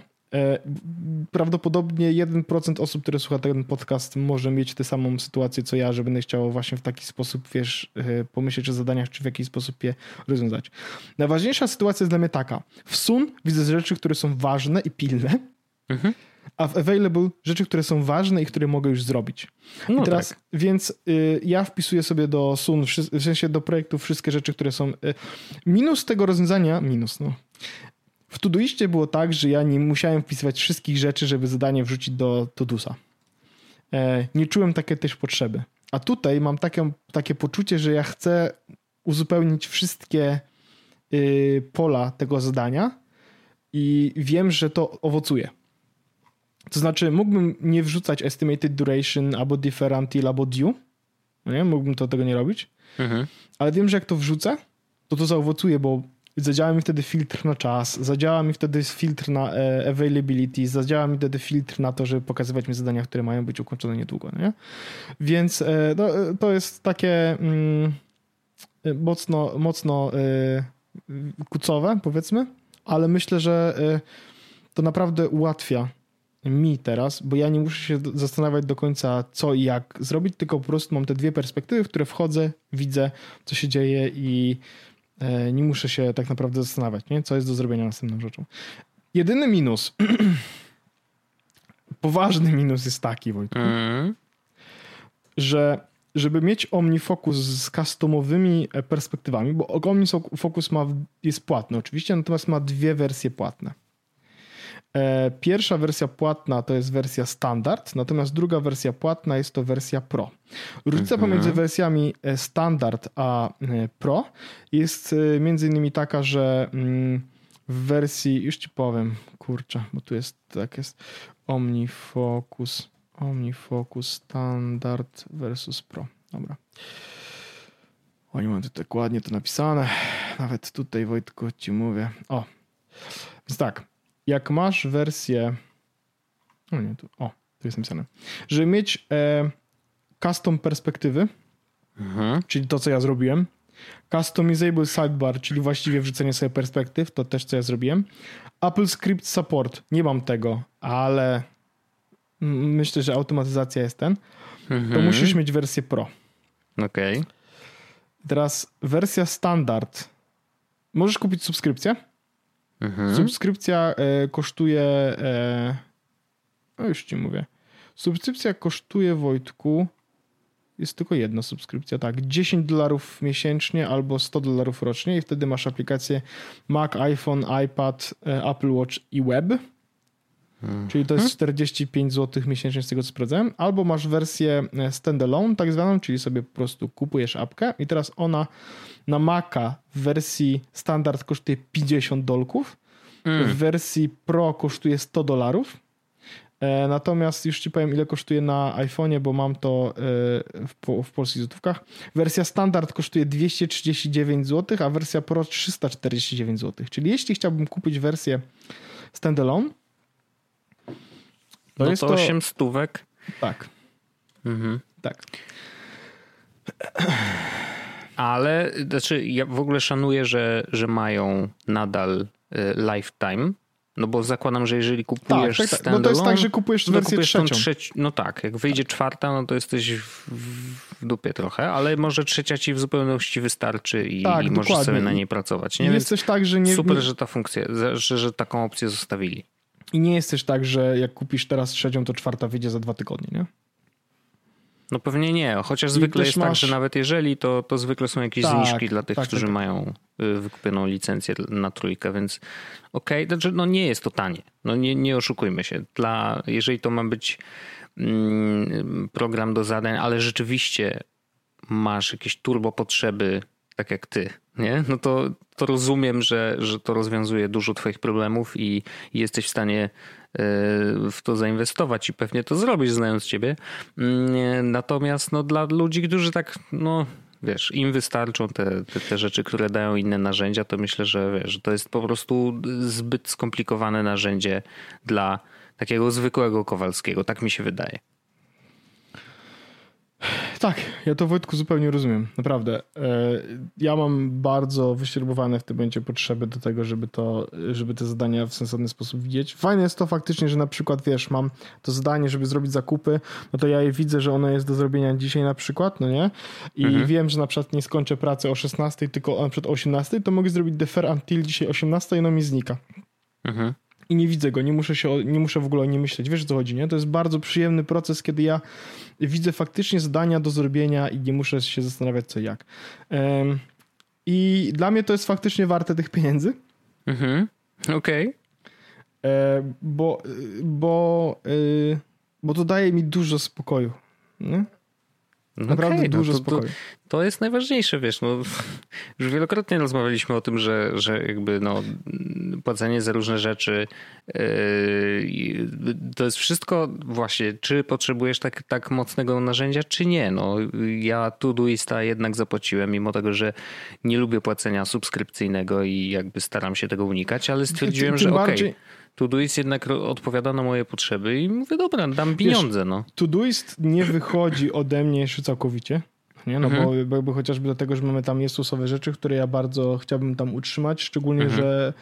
prawdopodobnie 1% osób, które słucha ten podcast, może mieć tę samą sytuację co ja, że będę chciał właśnie w taki sposób, wiesz, e, pomyśleć o zadaniach, czy w jakiś sposób je rozwiązać. Najważniejsza sytuacja jest dla mnie taka. W Sun widzę rzeczy, które są ważne i pilne, mhm. a w Available rzeczy, które są ważne i które mogę już zrobić. No I teraz, tak. więc y, ja wpisuję sobie do Sun, w sensie do projektu wszystkie rzeczy, które są... Y, minus tego rozwiązania, minus, no, w Todoiście było tak, że ja nie musiałem wpisywać wszystkich rzeczy, żeby zadanie wrzucić do Todusa. E, nie czułem takiej też potrzeby. A tutaj mam takie, takie poczucie, że ja chcę uzupełnić wszystkie y, pola tego zadania i wiem, że to owocuje. To znaczy, mógłbym nie wrzucać estimated duration, albo differential, albo due. No nie? Mógłbym to tego nie robić. Mhm. Ale wiem, że jak to wrzucę, to to zaowocuje, bo zadziała mi wtedy filtr na czas, zadziała mi wtedy filtr na e, availability, zadziała mi wtedy filtr na to, żeby pokazywać mi zadania, które mają być ukończone niedługo. Nie? Więc e, no, e, to jest takie mm, mocno, mocno kucowe, powiedzmy, ale myślę, że to naprawdę ułatwia mi teraz, bo ja nie muszę się zastanawiać do końca co i jak zrobić, tylko po prostu mam te dwie perspektywy, w które wchodzę, widzę, co się dzieje i nie muszę się tak naprawdę zastanawiać, nie? co jest do zrobienia następną rzeczą. Jedyny minus, <clears throat> poważny minus jest taki, Wojtku, mm. że żeby mieć OmniFocus z customowymi e, perspektywami, bo OmniFocus ma, jest płatny oczywiście, natomiast ma dwie wersje płatne. E, pierwsza wersja płatna to jest wersja standard, natomiast druga wersja płatna jest to wersja Pro. Różnica mhm. pomiędzy wersjami e, standard a e, Pro jest między innymi taka, że mm, w wersji, już ci powiem, kurczę, bo tu jest tak jest OmniFocus, OmniFocus Standard versus Pro. Dobra. Oni mają tutaj ładnie to napisane. Nawet tutaj Wojtku ci mówię. O, więc tak jak masz wersję. O nie, tu, o, tu jest napisane. Żeby mieć e, custom perspektywy, mhm. czyli to, co ja zrobiłem, Customizable sidebar, czyli właściwie wrzucenie sobie perspektyw, to też co ja zrobiłem. Apple Script Support, nie mam tego, ale myślę, że automatyzacja jest ten. Mhm. To musisz mieć wersję Pro. Okej. Okay. Teraz wersja standard. Możesz kupić subskrypcję. Mhm. Subskrypcja e, kosztuje. E, no już ci mówię. Subskrypcja kosztuje Wojtku. Jest tylko jedna subskrypcja, tak. 10 dolarów miesięcznie albo 100 dolarów rocznie, i wtedy masz aplikację Mac, iPhone, iPad, e, Apple Watch i web. Hmm. Czyli to jest 45 zł miesięcznie z tego co sprawdzałem. Albo masz wersję e, standalone, tak zwaną, czyli sobie po prostu kupujesz apkę i teraz ona na Maca w wersji standard kosztuje 50 dolków, hmm. w wersji Pro kosztuje 100 dolarów. E, natomiast już ci powiem, ile kosztuje na iPhone'ie, bo mam to e, w, w polskich złotówkach. Wersja standard kosztuje 239 zł, a wersja Pro 349 zł. Czyli jeśli chciałbym kupić wersję standalone, to no jest to 8 stówek. Tak. Mhm. Tak. Ale znaczy, ja w ogóle szanuję, że, że mają nadal y, lifetime. No bo zakładam, że jeżeli kupujesz tak, tak, tak. No to jest tak, że kupujesz wersję kupujesz trzecią. Trzeci, no tak, jak wyjdzie tak. czwarta, no to jesteś w, w, dupie trochę, ale może trzecia ci w zupełności wystarczy i, tak, i możesz sobie na niej pracować. Nie? Jest też tak, że nie... Super, że ta funkcja, że, że taką opcję zostawili. I nie jest też tak, że jak kupisz teraz trzecią, to czwarta wyjdzie za dwa tygodnie, nie? No pewnie nie, chociaż I zwykle jest tak, masz... tak, że nawet jeżeli, to, to zwykle są jakieś tak, zniżki dla tych, tak, którzy tak. mają y, wykupioną licencję na trójkę, więc okej, okay, znaczy no nie jest to tanie. No nie, nie oszukujmy się. Dla, jeżeli to ma być mm, program do zadań, ale rzeczywiście masz jakieś turbo potrzeby, tak jak ty, nie? No to, to rozumiem, że, że to rozwiązuje dużo twoich problemów i, jesteś w stanie e, w to zainwestować i pewnie to zrobisz, znając ciebie. Mm, natomiast no, dla ludzi, którzy tak, no wiesz, im wystarczą te, te, te, rzeczy, które dają inne narzędzia, to myślę, że wiesz, to jest po prostu zbyt skomplikowane narzędzie dla takiego zwykłego Kowalskiego. Tak mi się wydaje. Tak, ja to Wojtku zupełnie rozumiem, naprawdę. E, ja mam bardzo wyśrubowane w tym momencie potrzeby do tego, żeby, to, żeby te zadania w sensowny sposób widzieć. Fajne jest to faktycznie, że na przykład, wiesz, mam to zadanie, żeby zrobić zakupy, no to ja je widzę, że ono jest do zrobienia dzisiaj na przykład, no nie? I mhm. wiem, że na przykład nie skończę pracy o 16, tylko o 18, to mogę zrobić defer until dzisiaj 18 i ono mi znika. Mhm i nie widzę go, nie muszę, się, nie muszę w ogóle o nim myśleć. Wiesz o co chodzi, nie? To jest bardzo przyjemny proces, kiedy ja widzę faktycznie zadania do zrobienia i nie muszę się zastanawiać co jak. I dla mnie to jest faktycznie warte tych pieniędzy. Mhm, okej. Okay. E, bo, bo, e, bo to daje mi dużo spokoju. Nie? No Naprawdę okay, dużo no to, spokoju. To, to, jest najważniejsze, wiesz, no, <laughs> już wielokrotnie rozmawialiśmy o tym, że, że jakby no, płacenie za różne rzeczy yy, to jest wszystko właśnie, czy potrzebujesz tak, tak mocnego narzędzia, czy nie. No, ja Todoista jednak zapłaciłem, mimo tego, że nie lubię płacenia subskrypcyjnego i jakby staram się tego unikać, ale stwierdziłem, tym, że okej. Okay, Todoist jednak odpowiada na moje potrzeby i mówię, dobra, dam pieniądze. Wiesz, no. Todoist nie wychodzi ode mnie jeszcze całkowicie. Nie? No mhm. bo, bo chociażby dlatego, że mamy tam Jezusowe rzeczy, które ja bardzo chciałbym tam utrzymać, szczególnie, mhm. że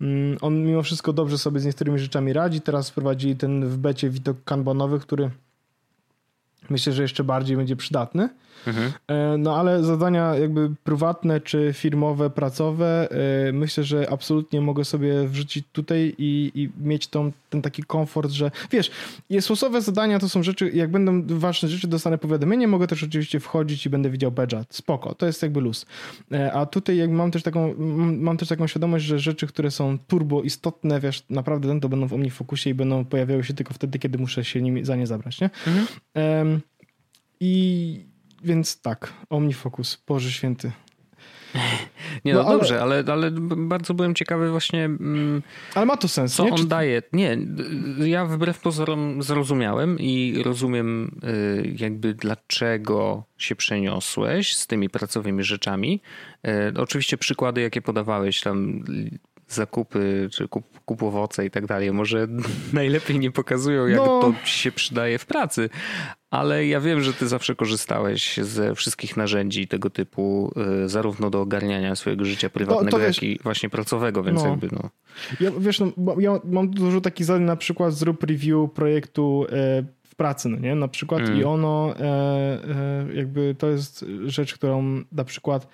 mm, on mimo wszystko dobrze sobie z niektórymi rzeczami radzi. Teraz wprowadzili ten w becie widok kanbanowy, który myślę, że jeszcze bardziej będzie przydatny. Mhm. E, no ale zadania jakby prywatne czy firmowe, pracowe, e, myślę, że absolutnie mogę sobie wrzucić tutaj i, i mieć tą, ten taki komfort, że wiesz, losowe zadania to są rzeczy, jak będą ważne rzeczy, dostanę powiadomienie, mogę też oczywiście wchodzić i będę widział badge. Spoko, to jest jakby luz. E, a tutaj jakby mam też taką, mam też taką świadomość, że rzeczy, które są turbo istotne, wiesz, naprawdę to będą w OmniFocusie i będą pojawiały się tylko wtedy, kiedy muszę się nimi za nie zabrać, nie? Mhm. Um, I więc tak, OmniFocus, Boże Święty. <laughs> Nie, no, no ale... dobrze, ale, ale bardzo byłem ciekawy właśnie. Mm, ale ma to sens. Co nie? on Czy... daje? Nie, ja wbrew pozorom zrozumiałem i rozumiem y, jakby dlaczego się przeniosłeś z tymi pracowymi rzeczami. Y, oczywiście przykłady, jakie podawałeś tam zakupy, czy kup, kup owoce i tak dalej, może <laughs> najlepiej nie pokazują, jak no. to ci się przydaje w pracy, ale ja wiem, że ty zawsze korzystałeś ze wszystkich narzędzi tego typu, y, zarówno do ogarniania swojego życia prywatnego, no, wiesz, jak i właśnie pracowego, więc no. jakby no. Ja, wiesz, no, ja mam dużo takich zadań, na przykład zrób review projektu e, w pracy, no nie? Na przykład mm. i ono e, e, jakby to jest rzecz, którą na przykład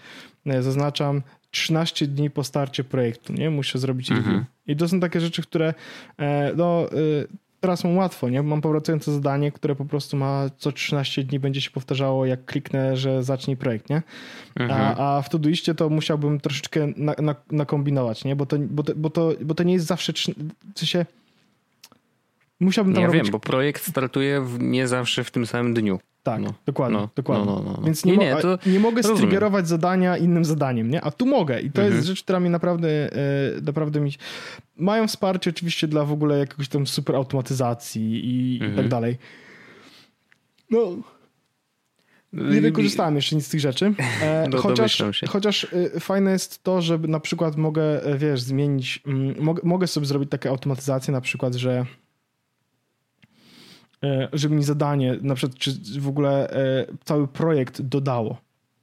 zaznaczam 13 dni po starcie projektu, nie? Muszę zrobić review. Mm -hmm. I to są takie rzeczy, które no teraz mam łatwo, nie? Mam powracające zadanie, które po prostu ma co 13 dni będzie się powtarzało, jak kliknę, że zacznij projekt, nie? Mhm. A, a w Todoistie to musiałbym troszeczkę na, na, nakombinować, nie? Bo to, bo, to, bo, to, bo to nie jest zawsze, w sensie musiałbym tam Ja robić... wiem, bo projekt startuje w, nie zawsze w tym samym dniu. Tak, no, dokładnie. No, dokładnie. No, no, no Więc nie, nie, nie, nie mogę striggerować zadania innym zadaniem, nie? A tu mogę. I to mhm. jest rzecz, która mi naprawdę, e, naprawdę mi. Mają wsparcie oczywiście dla w ogóle jakiegoś tam super automatyzacji i, mhm. i tak dalej. No. Nie wykorzystałem jeszcze nic z tych rzeczy. E, <laughs> no, chociaż, chociaż e, fajne jest to, że na przykład mogę, wiesz, zmienić, mm, mogę, mogę sobie zrobić takie automatyzacje, na przykład, że E, żeby mi zadanie, na przykład, czy w ogóle e, cały projekt dodało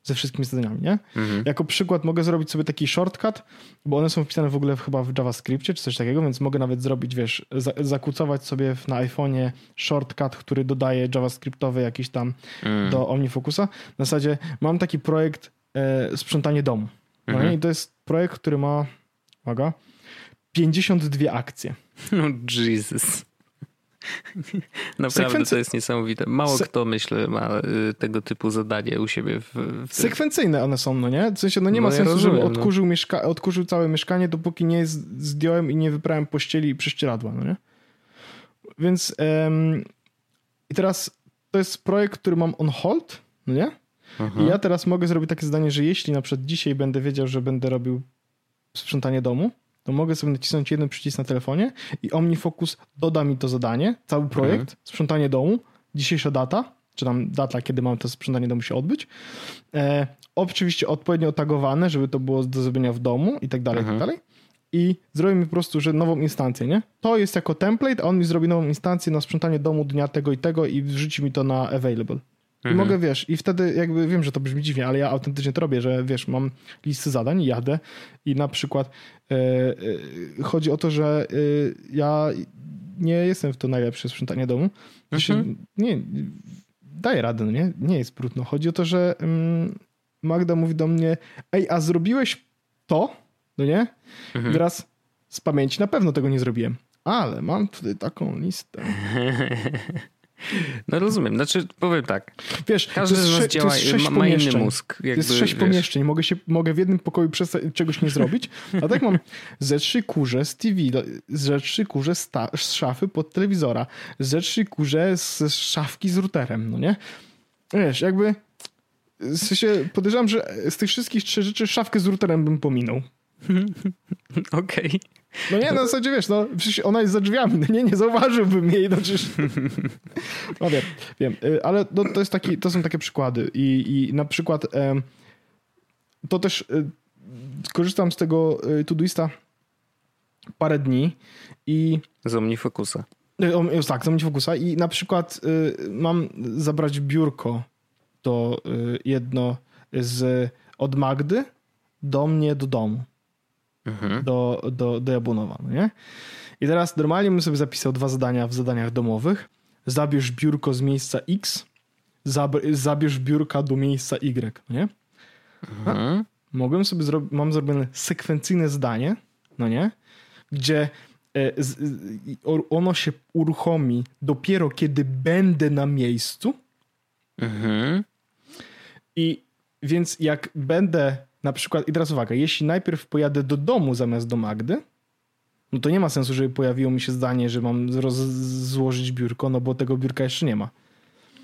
ze wszystkimi zadaniami, nie? Mhm. Jako przykład mogę zrobić sobie taki shortcut, bo one są wpisane w ogóle chyba w JavaScriptie czy coś takiego, więc mogę nawet zrobić, wiesz, zakucować sobie na iPhone'ie shortcut, który dodaje JavaScriptowy jakiś tam mhm. do OmniFocusa. Na zasadzie mam taki projekt e, sprzątanie domu. No mhm. I to jest projekt, który ma, uwaga, 52 akcje. <laughs> No Jesus. Naprawdę to jest niesamowite. Mało Se... kto, myślę, ma y, tego typu zadanie u siebie. W, w... Sekwencyjne one są, no nie? W sensie, no nie ma no sensu, ja rozumiem, żebym no. odkurzył, no. mieszka... odkurzył całe mieszkanie, dopóki nie zdjąłem i nie wyprałem pościeli i prześcieradła, no nie? Więc um, i teraz to jest projekt, który mam on hold, no nie? Aha. I ja teraz mogę zrobić takie zadanie, że jeśli na przykład dzisiaj będę wiedział, że będę robił sprzątanie domu, to mogę sobie nacisnąć jeden przycisk na telefonie i OmniFocus doda mi to zadanie, cały projekt, mhm. sprzątanie domu, dzisiejsza data, czy tam data, kiedy mam to sprzątanie domu się odbyć. E, oczywiście odpowiednio otagowane, żeby to było do zrobienia w domu i tak dalej, i tak mhm. dalej. I zrobi mi po prostu, że nową instancję, nie? To jest jako template, a on mi zrobi nową instancję na sprzątanie domu dnia tego i tego i wrzuci mi to na available. I mhm. mogę, wiesz, i wtedy jakby wiem, że to brzmi dziwnie, ale ja autentycznie to robię, że wiesz, mam listy zadań, jadę i na przykład e, e, chodzi o to, że e, ja nie jestem w to najlepsze sprzątanie domu. Mhm. Nie, daję radę, no nie? Nie jest brudno. Chodzi o to, że mm, Magda mówi do mnie, ej, a zrobiłeś to? No nie? Mhm. Teraz z pamięci na pewno tego nie zrobiłem. Ale mam tutaj taką listę. <laughs> No rozumiem, znaczy powiem tak. Wiesz, każdy z nas działa, ma, ma inny mózg. Jakby, jest sześć wiesz. pomieszczeń, mogę, się, mogę w jednym pokoju czegoś nie zrobić, a tak mam <laughs> ze trzy kurze z TV, ze trzy kurze z, z szafy pod telewizora, ze trzy kurze z szafki z routerem, no nie? Wiesz, jakby w sensie podejrzewam, że z tych wszystkich trzech rzeczy szafkę z routerem bym pominął. <laughs> Okej. Okay. No nie, na zasadzie wiesz, no przecież ona jest za drzwiami, no nie, nie zauważyłbym jej, no przecież... No wiem, wiem, y, ale to, to, jest taki, to są takie przykłady i, i na przykład to też y, korzystam z tego y, Todoista parę dni i... Z OmniFocusa. Tak, z OmniFocusa i na przykład mam zabrać biurko to jedno z od Magdy do mnie do domu mhm. do, do, do Jabłonowa, no nie? I teraz normalnie bym sobie zapisał dwa zadania w zadaniach domowych. Zabierz biurko z miejsca X, zabierz biurka do miejsca Y, no nie? Mhm. Mogłem sobie zrobić, mam zrobione sekwencyjne zdanie, no nie? Gdzie e, ono się uruchomi dopiero kiedy będę na miejscu. Mhm. I więc jak będę na przykład, i teraz uwaga, jeśli najpierw pojadę do domu zamiast do Magdy, no to nie ma sensu, żeby pojawiło mi się zdanie, że mam złożyć biurko, no bo tego biurka jeszcze nie ma.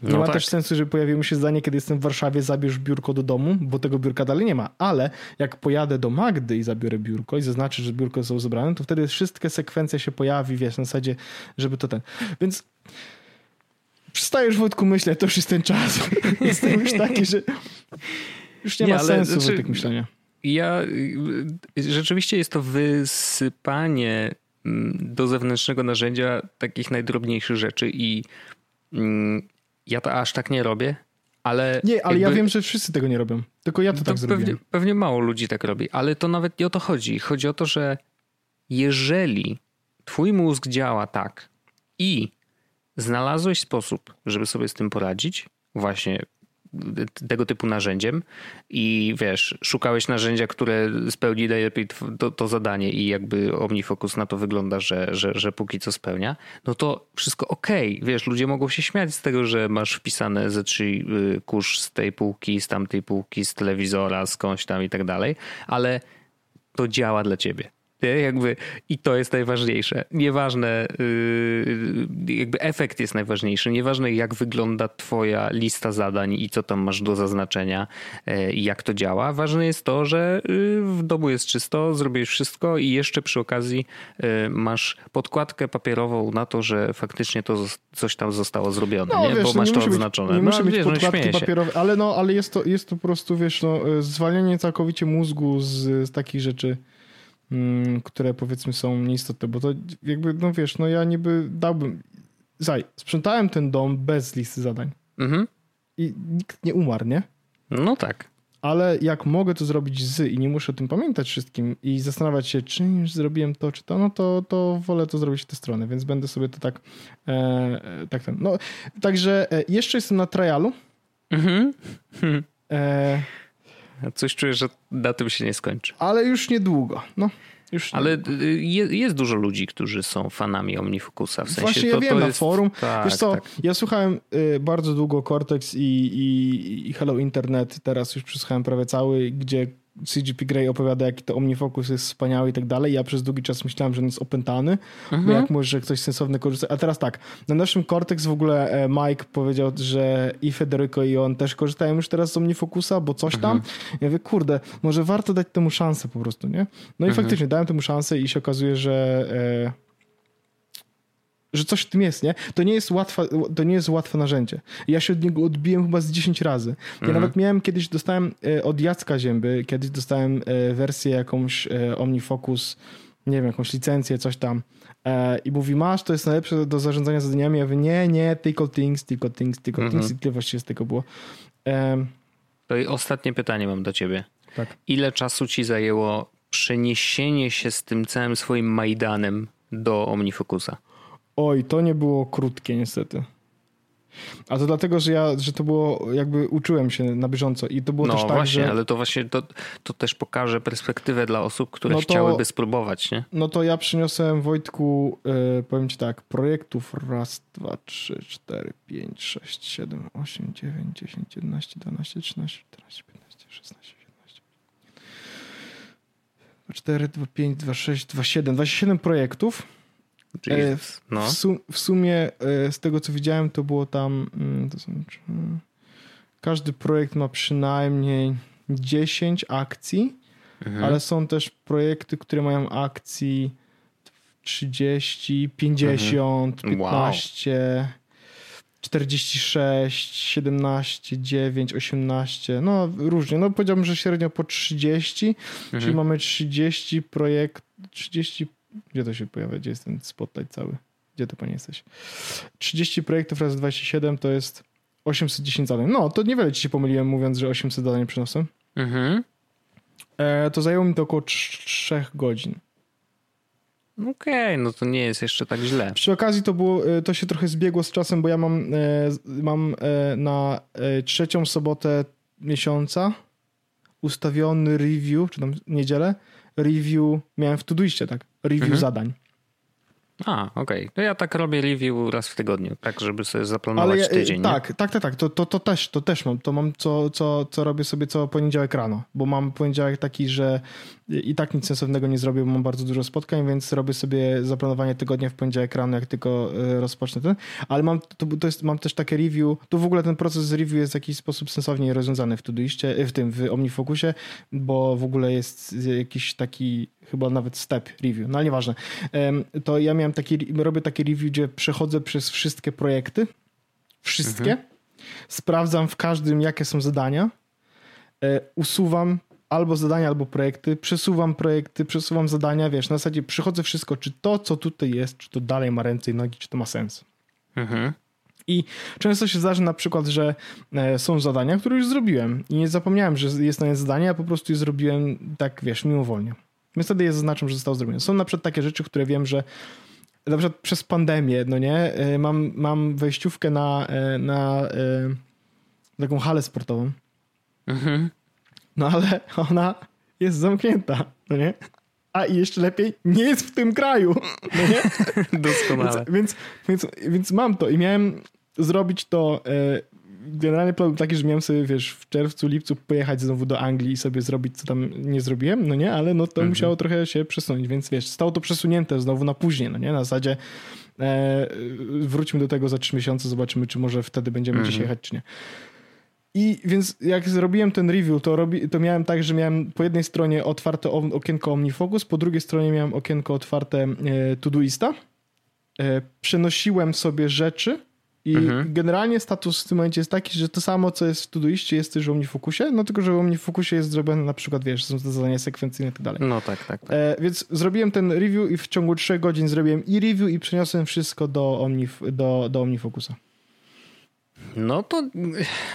Nie no ma tak. też sensu, żeby pojawiło mi się zdanie, kiedy jestem w Warszawie, zabierz biurko do domu, bo tego biurka dalej nie ma. Ale jak pojadę do Magdy i zabiorę biurko i zaznaczę, że biurko zostało zebrane, to wtedy wszystkie sekwencje się pojawi, wiesz, na zasadzie, żeby to ten. Więc przestajesz Wojtku myśleć, to już jest ten czas. <laughs> Jestem już taki, że już nie, nie ma sensu znaczy, tak myślenia. ja rzeczywiście jest to wysypanie mm, do zewnętrznego narzędzia takich najdrobniejszych rzeczy i mm, ja to aż tak nie robię, ale... Nie, ale jakby, ja wiem, że wszyscy tego nie robią. Tylko ja to, to tak pewnie, zrobiłem. Pewnie mało ludzi tak robi, ale to nawet nie o to chodzi. Chodzi o to, że jeżeli twój mózg działa tak i znalazłeś sposób, żeby sobie z tym poradzić, właśnie tego typu narzędziem i wiesz, szukałeś narzędzia, które spełni najlepiej to, to, zadanie i jakby OmniFocus na to wygląda, że, że, że póki co spełnia, no to wszystko okej. Okay. Wiesz, ludzie mogą się śmiać z tego, że masz wpisane ze trzy y, kurz z tej półki, z tamtej półki, z telewizora, skądś tam i tak dalej, ale to działa dla ciebie. Nie? Jakby, I to jest najważniejsze. Nieważne, yy, jakby efekt jest najważniejszy. Nieważne, jak wygląda Twoja lista zadań i co tam masz do zaznaczenia yy, i jak to działa. Ważne jest to, że yy, w domu jest czysto, zrobisz wszystko i jeszcze przy okazji yy, masz podkładkę papierową na to, że faktycznie to coś tam zostało zrobione, no, nie? Wiesz, bo no masz to odznaczone. nie no, musi być wiesz, no podkładki no, papierowe, ale, no, ale jest, to, jest to po prostu, wiesz, no, zwalnianie całkowicie mózgu z, z takich rzeczy które powiedzmy są nieistotne, bo to jakby, no wiesz, no ja niby dałbym, zaj, sprzątałem ten dom bez listy zadań mhm. i nikt nie umarł, nie? No tak. Ale jak mogę to zrobić z i nie muszę o tym pamiętać wszystkim i zastanawiać się, czy już zrobiłem to, czy to, no to, to wolę to zrobić w tę stronę, więc będę sobie to tak, e, e tak ten. No, także e, jeszcze jestem na trialu. Mhm. E, Coś czuję, że na tym się nie skończy. Ale już niedługo. No. Już Ale y, jest dużo ludzi, którzy są fanami OmniFocusa. W sensie Właśnie to, ja wiem, to na jest... forum. Tak, Wiesz co, tak. ja słuchałem y, bardzo długo Cortex i, i, i Hello Internet. Teraz już przesłuchałem prawie cały, gdzie CGP Grey opowiada, jaki to OmniFocus jest wspaniały i tak dalej. Ja przez długi czas myślałem, że on jest opętany, mhm. jak może ktoś sensowny korzysta. A teraz tak, na naszym Cortex w ogóle e, Mike powiedział, że i Federico i on też korzystają już teraz z OmniFocusa, bo coś tam. Mhm. Ja mówię, kurde, może warto dać temu szansę po prostu, nie? No i mhm. faktycznie dałem temu szansę i się okazuje, że... E, że coś w tym jest, nie? To nie jest, łatwe, to nie jest łatwe narzędzie. Ja się od niego odbiłem chyba z 10 razy. Ja mhm. nawet miałem kiedyś, dostałem e, od Jacka Zięby, kiedyś dostałem e, wersję jakąś e, OmniFocus, nie wiem, jakąś licencję, coś tam. I mówi, masz, to jest najlepsze do zarządzania zadaniami. Ja mówię, nie, nie, tylko things, tylko things, tylko mhm. things. I tyle właściwie z tego było. To i ostatnie pytanie mam do ciebie. Tak. Ile czasu ci zajęło przeniesienie się z tym całym swoim Majdanem do OmniFocusa? Oj, to nie było krótkie niestety. A to dlatego, że ja, że to było, jakby uczyłem się na bieżąco i to było no, też tak, właśnie, że... ale to właśnie, to, to też pokaże perspektywę dla osób, które no to, chciałyby spróbować, nie? No to ja przyniosłem Wojtku, yy, powiem ci tak, projektów raz, dwa, trzy, cztery, pięć, sześć, siedem, osiem, dziewięć, dziesięć, jedenaście, dwanaście, trzynaście, czternaście, piętnaście, szesnaście, siedemnaście. Cztery, dwa, pięć, dwa, sześć, dwa, siedem, dwadzieścia siedem projektów E, no. W, sum, w, sumie e, z tego co widziałem, to było tam. Mm, to są, każdy projekt ma przynajmniej 10 akcji, mhm. ale są też projekty, które mają akcji 30, 50, mhm. 15. Wow. 46, 17, 9, 18, no różnie. No powiedziałbym, że średnio po 30, mhm. czyli mamy 30 projekt, 30 gdzie to się pojawia? Gdzie jest ten spotlight cały? Gdzie to panie jesteś? 30 projektów razy 27 to jest 810 zadań. No, to niewiele ci się pomyliłem mówiąc, że 800 zadań przyniosłem. Mhm. E, to zajęło mi to około 3 godzin. Okej, okay, no to nie jest jeszcze tak źle. Przy okazji to było, e, to się trochę zbiegło z czasem, bo ja mam, e, mam e, na trzecią sobotę miesiąca ustawiony review, czy tam niedzielę, review miałem w Todoistie, tak? Review mhm. zadań. A, okej. Okay. To ja tak robię review raz w tygodniu, tak żeby sobie zaplanować ja, tydzień. Tak, tak, tak, tak. To, to, to, też, to też mam. To mam co, co, co robię sobie co poniedziałek rano, bo mam poniedziałek taki, że i tak nic sensownego nie zrobię, bo mam bardzo dużo spotkań, więc robię sobie zaplanowanie tygodnia w poniedziałek rano, jak tylko e, rozpocznę ten. Ale mam, to, to jest, mam też takie review, tu w ogóle ten proces review jest w jakiś sposób sensownie rozwiązany w Todoiście, w tym, w OmniFocusie, bo w ogóle jest jakiś taki chyba nawet step review, no ale nieważne. To ja miałem taki, robię takie review, gdzie przechodzę przez wszystkie projekty, wszystkie, mhm. sprawdzam w każdym, jakie są zadania, e, usuwam albo zadania, albo projekty, przesuwam projekty, przesuwam zadania, wiesz, na zasadzie przychodzę wszystko, czy to, co tutaj jest, czy to dalej ma ręce i nogi, czy to ma sens. Mhm. I często się zdarzy na przykład, że e, są zadania, które już zrobiłem i nie zapomniałem, że jest na nie zadanie, a po prostu je zrobiłem tak, wiesz, mimowolnie. Więc wtedy je zaznaczam, że zostało zrobione. Są na przykład takie rzeczy, które wiem, że na przykład przez pandemię, no nie, e, mam, mam wejściówkę na, e, na, taką halę sportową. Mhm. No ale ona jest zamknięta, no nie? A i jeszcze lepiej, nie jest w tym kraju. No nie? <laughs> Doskonale. Więc, więc, więc, więc mam to i miałem zrobić to. Generalnie problem taki, że miałem sobie, wiesz, w czerwcu, lipcu pojechać znowu do Anglii i sobie zrobić, co tam nie zrobiłem, no nie, ale no to mhm. musiało trochę się przesunąć, więc wiesz, stało to przesunięte znowu na później, no nie, na zasadzie e, wróćmy do tego za trzy miesiące, zobaczymy, czy może wtedy będziemy mhm. gdzieś jechać, czy nie. I więc jak zrobiłem ten review, to, robi, to miałem tak, że miałem po jednej stronie otwarte okienko OmniFocus, po drugiej stronie miałem okienko otwarte e, Todoista. E, przenosiłem sobie rzeczy i mhm. generalnie status w tym momencie jest taki, że to samo, co jest w Todoiście, jest też w OmniFocusie, no tylko, że w OmniFocusie jest zrobione na przykład, wiesz, są to zadania sekwencyjne i tak dalej. No tak, tak. tak. E, więc zrobiłem ten review i w ciągu 3 godzin zrobiłem i review i przeniosłem wszystko do, Omnif do, do OmniFocusa. No to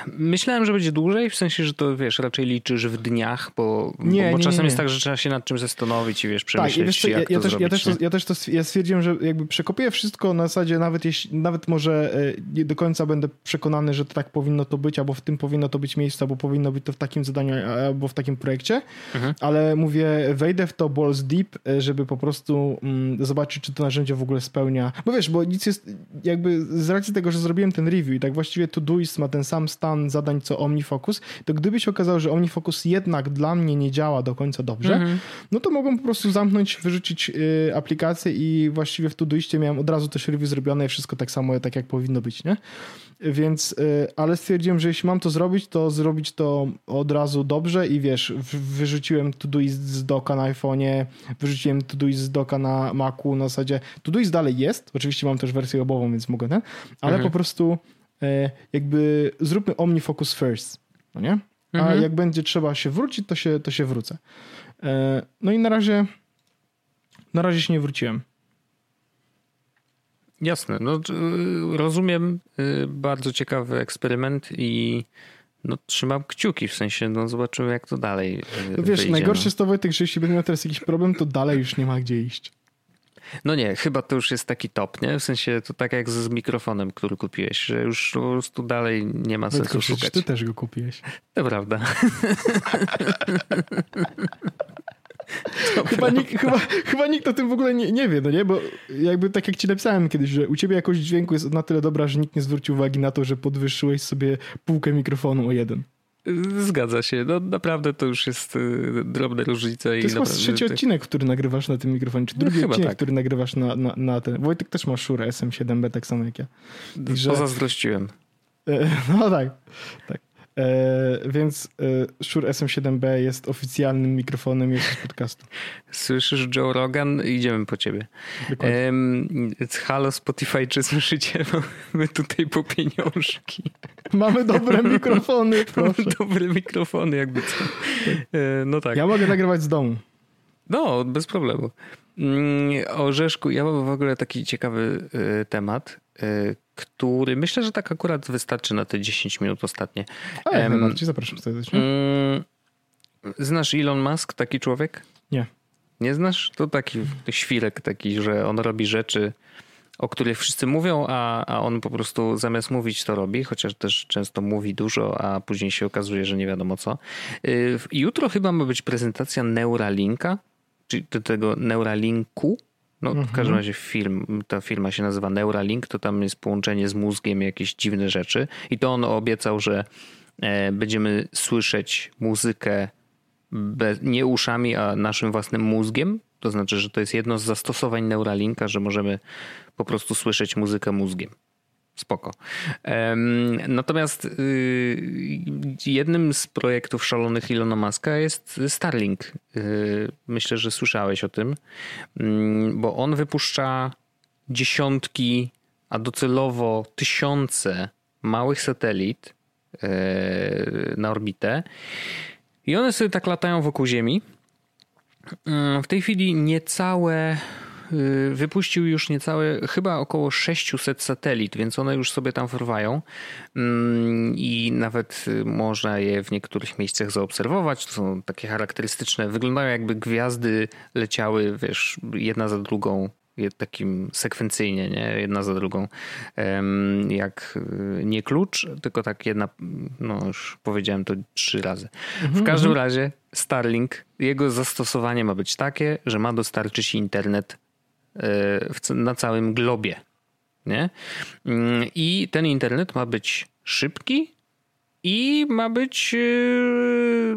myślałem, że będzie dłużej, w sensie, że to wiesz, raczej liczysz w dniach, bo, nie, bo, bo nie, czasem nie. jest tak, że trzeba się nad czymś zastanowić i wiesz, przemyśleć, tak, wiesz, jak ja, to też, zrobić, ja, też to, ja też to ja stwierdziłem, że jakby przekopię wszystko na zasadzie nawet jeśli, nawet może e, nie do końca będę przekonany, że to tak powinno to być, albo w tym powinno to być miejsce, albo powinno być to w takim zadaniu, albo w takim projekcie, mhm. ale mówię, wejdę w to balls deep, e, żeby po prostu mm, zobaczyć, czy to narzędzie w ogóle spełnia, bo wiesz, bo nic jest, jakby z racji tego, że zrobiłem ten review i tak właściwie Todoist ma ten sam stan zadań co OmniFocus, to gdyby się okazało, że OmniFocus jednak dla mnie nie działa do końca dobrze, mhm. no to mogłem po prostu zamknąć, wyrzucić y, aplikację i właściwie w Todoistie miałem od razu też review zrobione i wszystko tak samo, tak jak powinno być, nie? Więc, y, ale stwierdziłem, że jeśli mam to zrobić, to zrobić to od razu dobrze i wiesz, wyrzuciłem Todoist z doka na iPhone'ie, wyrzuciłem Todoist z doka na Macu, na zasadzie Todoist dalej jest, oczywiście mam też wersję obową, więc mogę, nie? ale mhm. po prostu jakby zróbmy OmniFocus first, no nie? A mhm. jak będzie trzeba się wrócić, to się, to się wrócę. E, no i na razie na razie się nie wróciłem. Jasne, no rozumiem, y, bardzo ciekawy eksperyment i no, trzymam kciuki, w sensie, no zobaczymy jak to dalej y, no Wiesz, wyjdzie, najgorsze no. jest to Wojtek, że jeśli będę miał teraz jakiś problem, to dalej już nie ma gdzie iść. No nie, chyba to już jest taki top, nie? W sensie to tak jak z mikrofonem, który kupiłeś, że już po prostu dalej nie ma sensu Tylko, szukać. Ty też go kupiłeś. To prawda. <laughs> chyba, nikt, chyba, chyba nikt o tym w ogóle nie, nie wie, no nie? Bo jakby tak jak ci napisałem kiedyś, że u ciebie jakość dźwięku jest na tyle dobra, że nikt nie zwrócił uwagi na to, że podwyższyłeś sobie półkę mikrofonu o jeden. Zgadza się. No naprawdę to już jest y, drobne różnice. To jest chyba trzeci odcinek, który nagrywasz na tym mikrofonie, czy no drugi no, odcinek, tak. który nagrywasz na, na, na ten. Wojtek też ma Shure SM7B, tak samo jak ja. Że... Pozazdrościłem. E, <laughs> no tak, tak. E, więc Shure SM7B jest oficjalnym mikrofonem z podcastu. <laughs> Słyszysz Joe Rogan? Idziemy po ciebie. E, halo Spotify, czy słyszycie? Mamy tutaj po pieniążki. <laughs> Mamy dobre mikrofony, <laughs> Mamy dobre mikrofony, jakby co. E, no tak. Ja mogę nagrywać z domu. No, bez problemu. Mm, Orzeszku, ja mam w ogóle taki ciekawy e, temat, e, który myślę, że tak akurat wystarczy na te 10 minut ostatnie. A ja um, zapraszam serdecznie. Um, znasz Elon Musk, taki człowiek? Nie. Nie znasz? To taki świrek taki, że on robi rzeczy, o których wszyscy mówią, a, a on po prostu zamiast mówić to robi, chociaż też często mówi dużo, a później się okazuje, że nie wiadomo co. Y, jutro chyba ma być prezentacja Neuralinka, czyli tego Neuralinku, no, mhm. w każdym razie film, ta firma się nazywa Neuralink, to tam jest połączenie z mózgiem, jakieś dziwne rzeczy. I to on obiecał, że e, będziemy słyszeć muzykę bez, nie uszami, a naszym własnym mózgiem. To znaczy, że to jest jedno z zastosowań Neuralinka, że możemy po prostu słyszeć muzykę mózgiem. Spoko. Natomiast y, jednym z projektów szalonych Ilona Maska jest Starlink. Y, myślę, że słyszałeś o tym, mm, bo on wypuszcza dziesiątki, a docelowo tysiące małych satelit y, na orbitę I one sobie tak latają wokół Ziemi. Mm, w tej chwili niecałe wypuścił już niecałe, chyba około 600 satelit, więc one już sobie tam fruwają mm, i nawet y, można je w niektórych miejscach zaobserwować. To są takie charakterystyczne, wyglądają jakby gwiazdy leciały, wiesz, jedna za drugą takim sekwencyjnie, nie? jedna za drugą. Jak y, nie klucz, tylko tak jedna, no już powiedziałem to trzy razy. W mhm, każdym mhm. razie Starlink, jego zastosowanie ma być takie, że ma dostarczyć internet y, na całym globie. Nie? Mm, I ten internet ma być szybki, i ma być yy,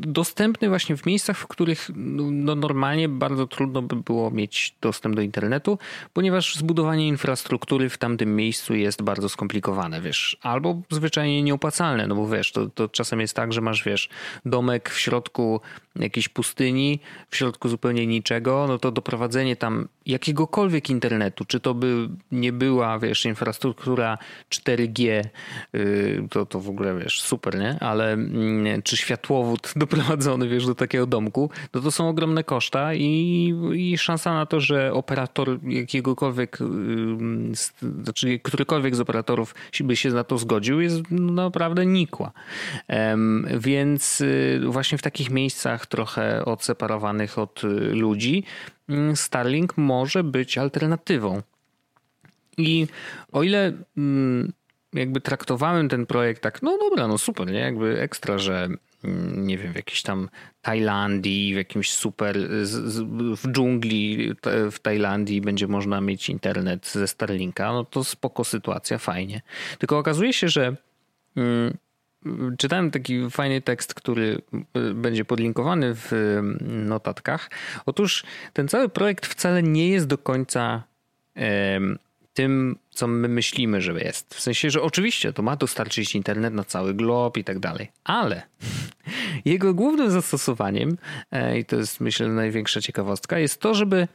dostępny właśnie w miejscach, w których no, normalnie bardzo trudno by było mieć dostęp do internetu, ponieważ zbudowanie infrastruktury w tamtym miejscu jest bardzo skomplikowane, wiesz, albo zwyczajnie nieopłacalne, no bo wiesz, to, to czasem jest tak, że masz, wiesz, domek w środku jakiejś pustyni, w środku zupełnie niczego, no to doprowadzenie tam jakiegokolwiek internetu, czy to by nie była, wiesz, infrastruktura 4G, yy, to, to w ogóle wiesz, super, nie? Ale mm, czy światłowód <laughs> doprowadzony, wiesz, do takiego domku, no to są ogromne koszta i, i szansa na to, że operator jakiegokolwiek, znaczy którykolwiek z operatorów by się na to zgodził, jest naprawdę nikła. Więc y, właśnie w takich miejscach trochę odseparowanych od y, ludzi, mm, Starlink może być alternatywą. I o ile mm, jakby traktowałem ten projekt tak, no dobra, no super, nie? Jakby ekstra, że mm, nie wiem, w jakiejś tam Tajlandii, w jakimś super, w dżungli w Tajlandii będzie można mieć internet ze Starlinka, no to spoko sytuacja, fajnie. Tylko okazuje się, że mm, czytałem taki fajny tekst, który y, będzie podlinkowany w notatkach. Otóż ten cały projekt wcale nie jest do końca tym, co my myślimy, że jest. W sensie, że oczywiście to ma dostarczyć internet na cały glob i tak dalej, ale <laughs> jego głównym zastosowaniem, e, i to jest myślę największa ciekawostka, jest to, żeby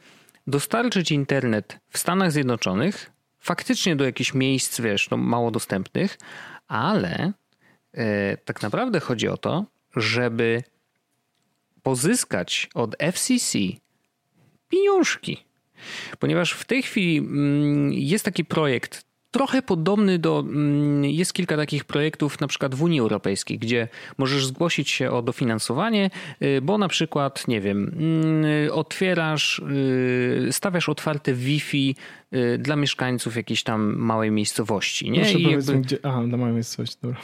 dostarczyć internet w Stanach Zjednoczonych faktycznie do jakichś miejsc, wiesz, no, mało dostępnych, ale e, tak naprawdę chodzi o to, żeby pozyskać od FCC pieniążki Ponieważ w tej chwili mm, jest taki projekt, trochę podobny do. Mm, jest kilka takich projektów, na przykład w Unii Europejskiej, gdzie możesz zgłosić się o dofinansowanie, y, bo na przykład, nie wiem, mm, otwierasz, y, stawiasz otwarte Wi-Fi y, dla mieszkańców jakiejś tam małej miejscowości. Nie? Proszę I jakby... gdzie... Aha, dla małej miejscowości, dobra.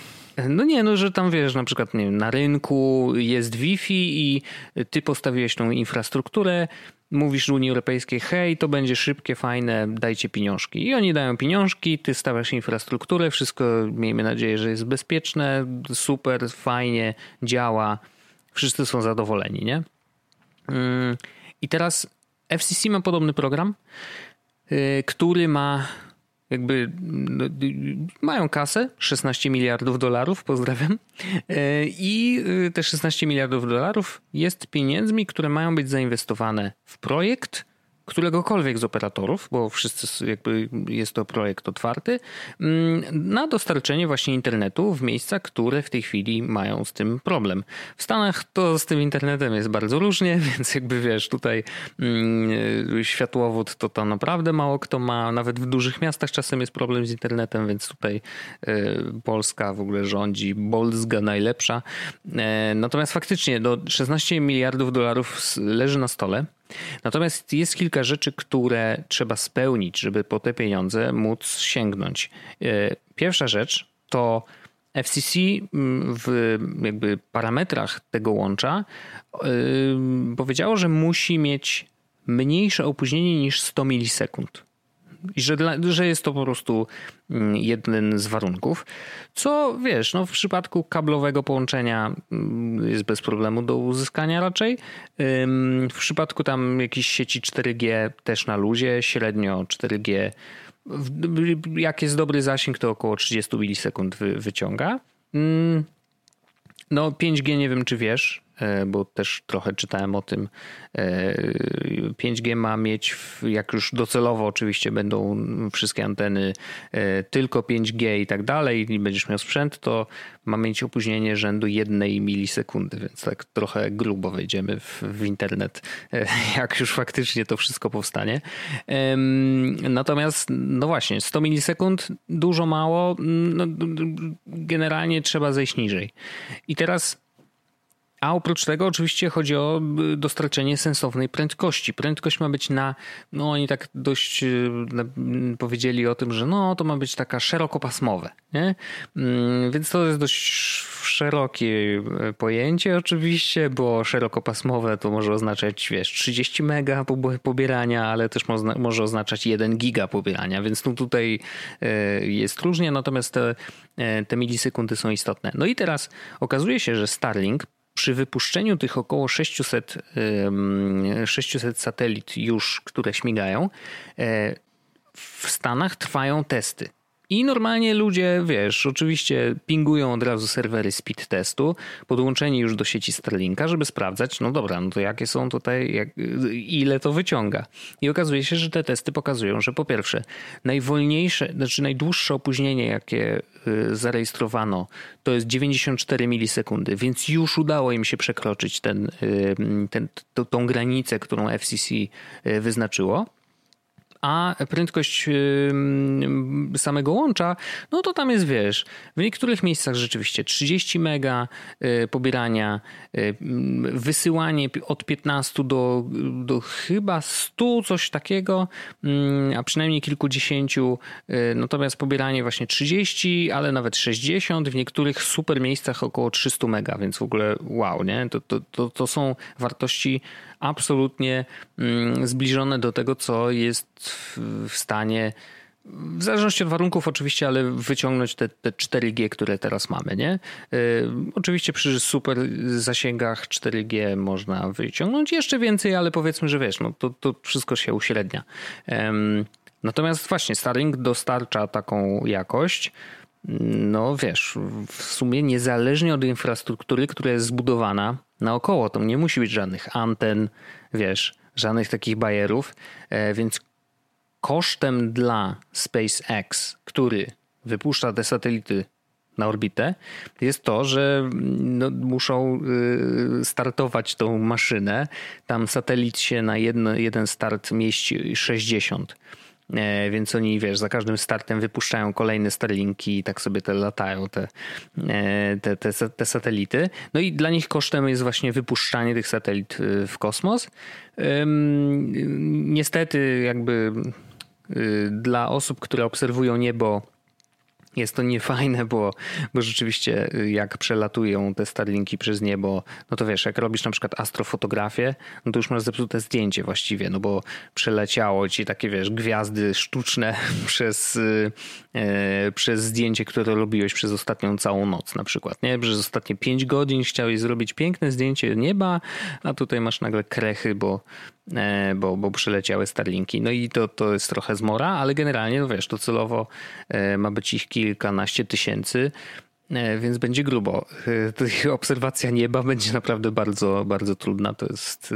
No nie, no że tam wiesz, na przykład nie wiem, na rynku jest Wi-Fi i ty postawiłeś tą infrastrukturę, mówisz Unii Europejskiej, hej, to będzie szybkie, fajne, dajcie pieniążki. I oni dają pieniążki, ty stawiasz infrastrukturę, wszystko miejmy nadzieję, że jest bezpieczne, super, fajnie, działa, wszyscy są zadowoleni, nie? Mm, I teraz FCC ma podobny program, y, który ma jakby no, mają kasę, 16 miliardów dolarów, pozdrawiam. E, I y, te 16 miliardów dolarów jest pieniędzmi, które mają być zainwestowane w projekt, któregokolwiek z operatorów, bo wszyscy jakby jest to projekt otwarty, mm, na dostarczenie właśnie internetu w miejscach, które w tej chwili mają z tym problem. W Stanach to z tym internetem jest bardzo różnie, <laughs> więc jakby wiesz, tutaj mm, światłowód to to naprawdę mało kto ma, nawet w dużych miastach czasem jest problem z internetem, więc tutaj y, Polska w ogóle rządzi, Bolzga najlepsza. E, natomiast faktycznie do 16 miliardów dolarów leży na stole. Natomiast jest kilka rzeczy, które trzeba spełnić, żeby po te pieniądze móc sięgnąć. E, pierwsza rzecz to FCC mm, w jakby parametrach tego łącza yy, powiedziało, że musi mieć mniejsze opóźnienie niż 100 milisekund i że, dla, że jest to po prostu mm, jeden z warunków. Co wiesz, no w przypadku kablowego połączenia mm, jest bez problemu do uzyskania raczej. W przypadku tam jakiejś sieci 4G też na luzie, średnio 4G. Jak jest dobry zasięg, to około 30 milisekund wy, wyciąga. No 5G nie wiem, czy wiesz, bo też trochę czytałem o tym. 5G e, ma mieć, jak już docelowo oczywiście będą wszystkie anteny e, tylko 5G i tak dalej, i będziesz miał sprzęt, to ma mieć opóźnienie rzędu jednej milisekundy, więc tak trochę grubo wejdziemy w, w internet, <laughs> jak już faktycznie to wszystko powstanie. Natomiast, no właśnie, 100 milisekund, dużo, mało, no, generalnie trzeba zejść niżej. I teraz a oprócz tego oczywiście chodzi o y, dostarczenie sensownej prędkości. Prędkość ma być na, no oni tak dość y, powiedzieli o tym, że no to ma być taka szerokopasmowe, nie? Mm, więc to jest dość szerokie y, pojęcie oczywiście, bo szerokopasmowe to może oznaczać, wiesz, 30 mega pobierania, ale też może oznaczać 1 giga pobierania, więc no tutaj jest różnie, natomiast te, te milisekundy są istotne. No i teraz okazuje się, że Starlink przy wypuszczeniu tych około 600, 600 satelit już, które śmigają, e, w Stanach trwają testy. I normalnie ludzie, wiesz, oczywiście pingują od razu serwery speed testu, podłączeni już do sieci Starlinka, żeby sprawdzać, no dobra, no to jakie są tutaj, jak, ile to wyciąga. I okazuje się, że te testy pokazują, że po pierwsze, najwolniejsze, znaczy najdłuższe opóźnienie, jakie y, zarejestrowano, to jest 94 milisekundy, więc już udało im się przekroczyć ten, y, ten, granicę, którą FCC y, wyznaczyło a prędkość samego łącza, no to tam jest, wiesz, w niektórych miejscach rzeczywiście 30 mega y, pobierania, y, wysyłanie od 15 do, do chyba 100, coś takiego, a przynajmniej kilkudziesięciu, y, natomiast pobieranie właśnie 30, ale nawet 60, w niektórych super miejscach około 300 mega, więc w ogóle wow, nie? To, to, to, to są wartości absolutnie mm, zbliżone do tego, co jest w stanie w zależności od warunków oczywiście, ale wyciągnąć te, te 4G, które teraz mamy, nie? Yy, oczywiście przy super zasięgach 4G można wyciągnąć jeszcze więcej, ale powiedzmy, że wiesz, no to, to wszystko się uśrednia. Natomiast właśnie Starlink dostarcza taką jakość, no wiesz, w sumie niezależnie od infrastruktury, która jest zbudowana naokoło, to nie musi być żadnych anten, wiesz, żadnych takich bajerów, e, więc kosztem dla SpaceX, który wypuszcza te satelity na orbitę, jest to, że no, muszą y, startować tą maszynę. Tam satelit się na jedno, jeden start mieści 60 E, więc oni, wiesz, za każdym startem wypuszczają kolejne Starlinki i tak sobie te latają, te, e, te, te, te satelity. No i dla nich kosztem jest właśnie wypuszczanie tych satelit e, w kosmos. Niestety jakby dla osób, które obserwują niebo jest to niefajne, bo, bo rzeczywiście y, jak przelatują te Starlinki przez niebo, no to wiesz, jak robisz na przykład astrofotografię, no to już masz zepsute zdjęcie właściwie, no bo przeleciało ci takie, wiesz, gwiazdy sztuczne <laughs> przez, e, przez zdjęcie, które robiłeś przez ostatnią całą noc na przykład, nie? Przez ostatnie 5 godzin chciałeś zrobić piękne zdjęcie nieba, a tutaj masz nagle krechy, bo, bo, bo przyleciały Starlinki. No i to, to jest trochę zmora, ale generalnie, no wiesz, docelowo e, ma być ich kilkanaście tysięcy, e, więc będzie grubo. <laughs> Obserwacja nieba będzie naprawdę bardzo, bardzo trudna. To jest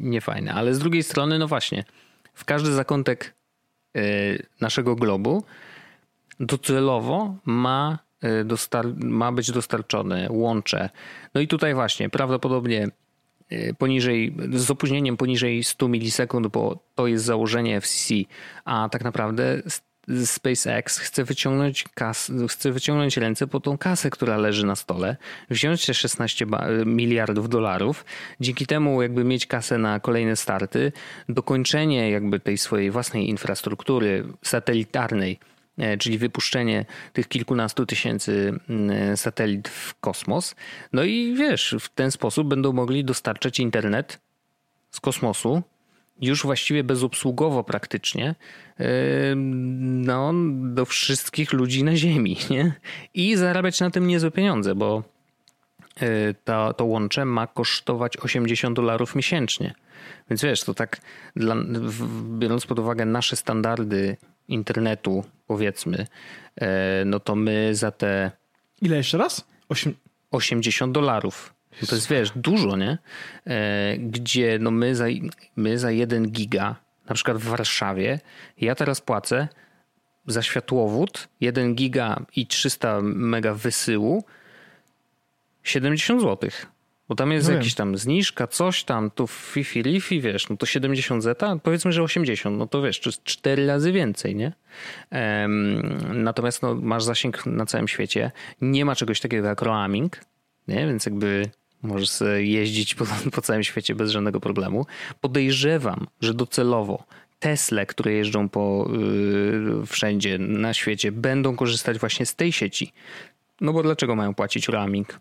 niefajne. Ale z drugiej strony, no właśnie, w każdy zakątek naszego globu docelowo ma, dostar- ma być dostarczone łącze. No i tutaj właśnie prawdopodobnie poniżej, z opóźnieniem poniżej 100 milisekund, bo to jest założenie FCC, a tak naprawdę SpaceX chce wyciągnąć, kas, chce wyciągnąć ręce po tą kasę, która leży na stole, wziąć te 16 miliardów dolarów, dzięki temu jakby mieć kasę na kolejne starty, dokończenie jakby tej swojej własnej infrastruktury satelitarnej, czyli wypuszczenie tych kilkunastu tysięcy mm, satelit w kosmos. No i wiesz, w ten sposób będą mogli dostarczać internet z kosmosu już właściwie bezobsługowo praktycznie e, no, do wszystkich ludzi na Ziemi. <laughs> Nie? I zarabiać na tym niezłe pieniądze, bo e, to, to łącze ma kosztować 80 dolarów miesięcznie. Więc wiesz, to tak dla, biorąc pod uwagę nasze standardy internetu, powiedzmy, e, no to my za te. Ile jeszcze raz? 8... 80 dolarów. To jest, wiesz, dużo, nie? E, gdzie no my, za, my za 1 giga, na przykład w Warszawie, ja teraz płacę za światłowód 1 giga i 300 mega wysyłu 70 zł. Bo tam jest no jakiś tam zniżka, coś tam, tu Fifi Lifi, wiesz, no to 70 zeta, powiedzmy, że 80, no to wiesz, to jest 4 razy więcej, nie? Um, natomiast no, masz zasięg na całym świecie. Nie ma czegoś takiego jak roaming, nie? Więc jakby możesz jeździć po, <laughs> po całym świecie bez żadnego problemu. Podejrzewam, że docelowo Tesle, które jeżdżą po yy, wszędzie na świecie, będą korzystać właśnie z tej sieci. No bo dlaczego mają płacić roaming?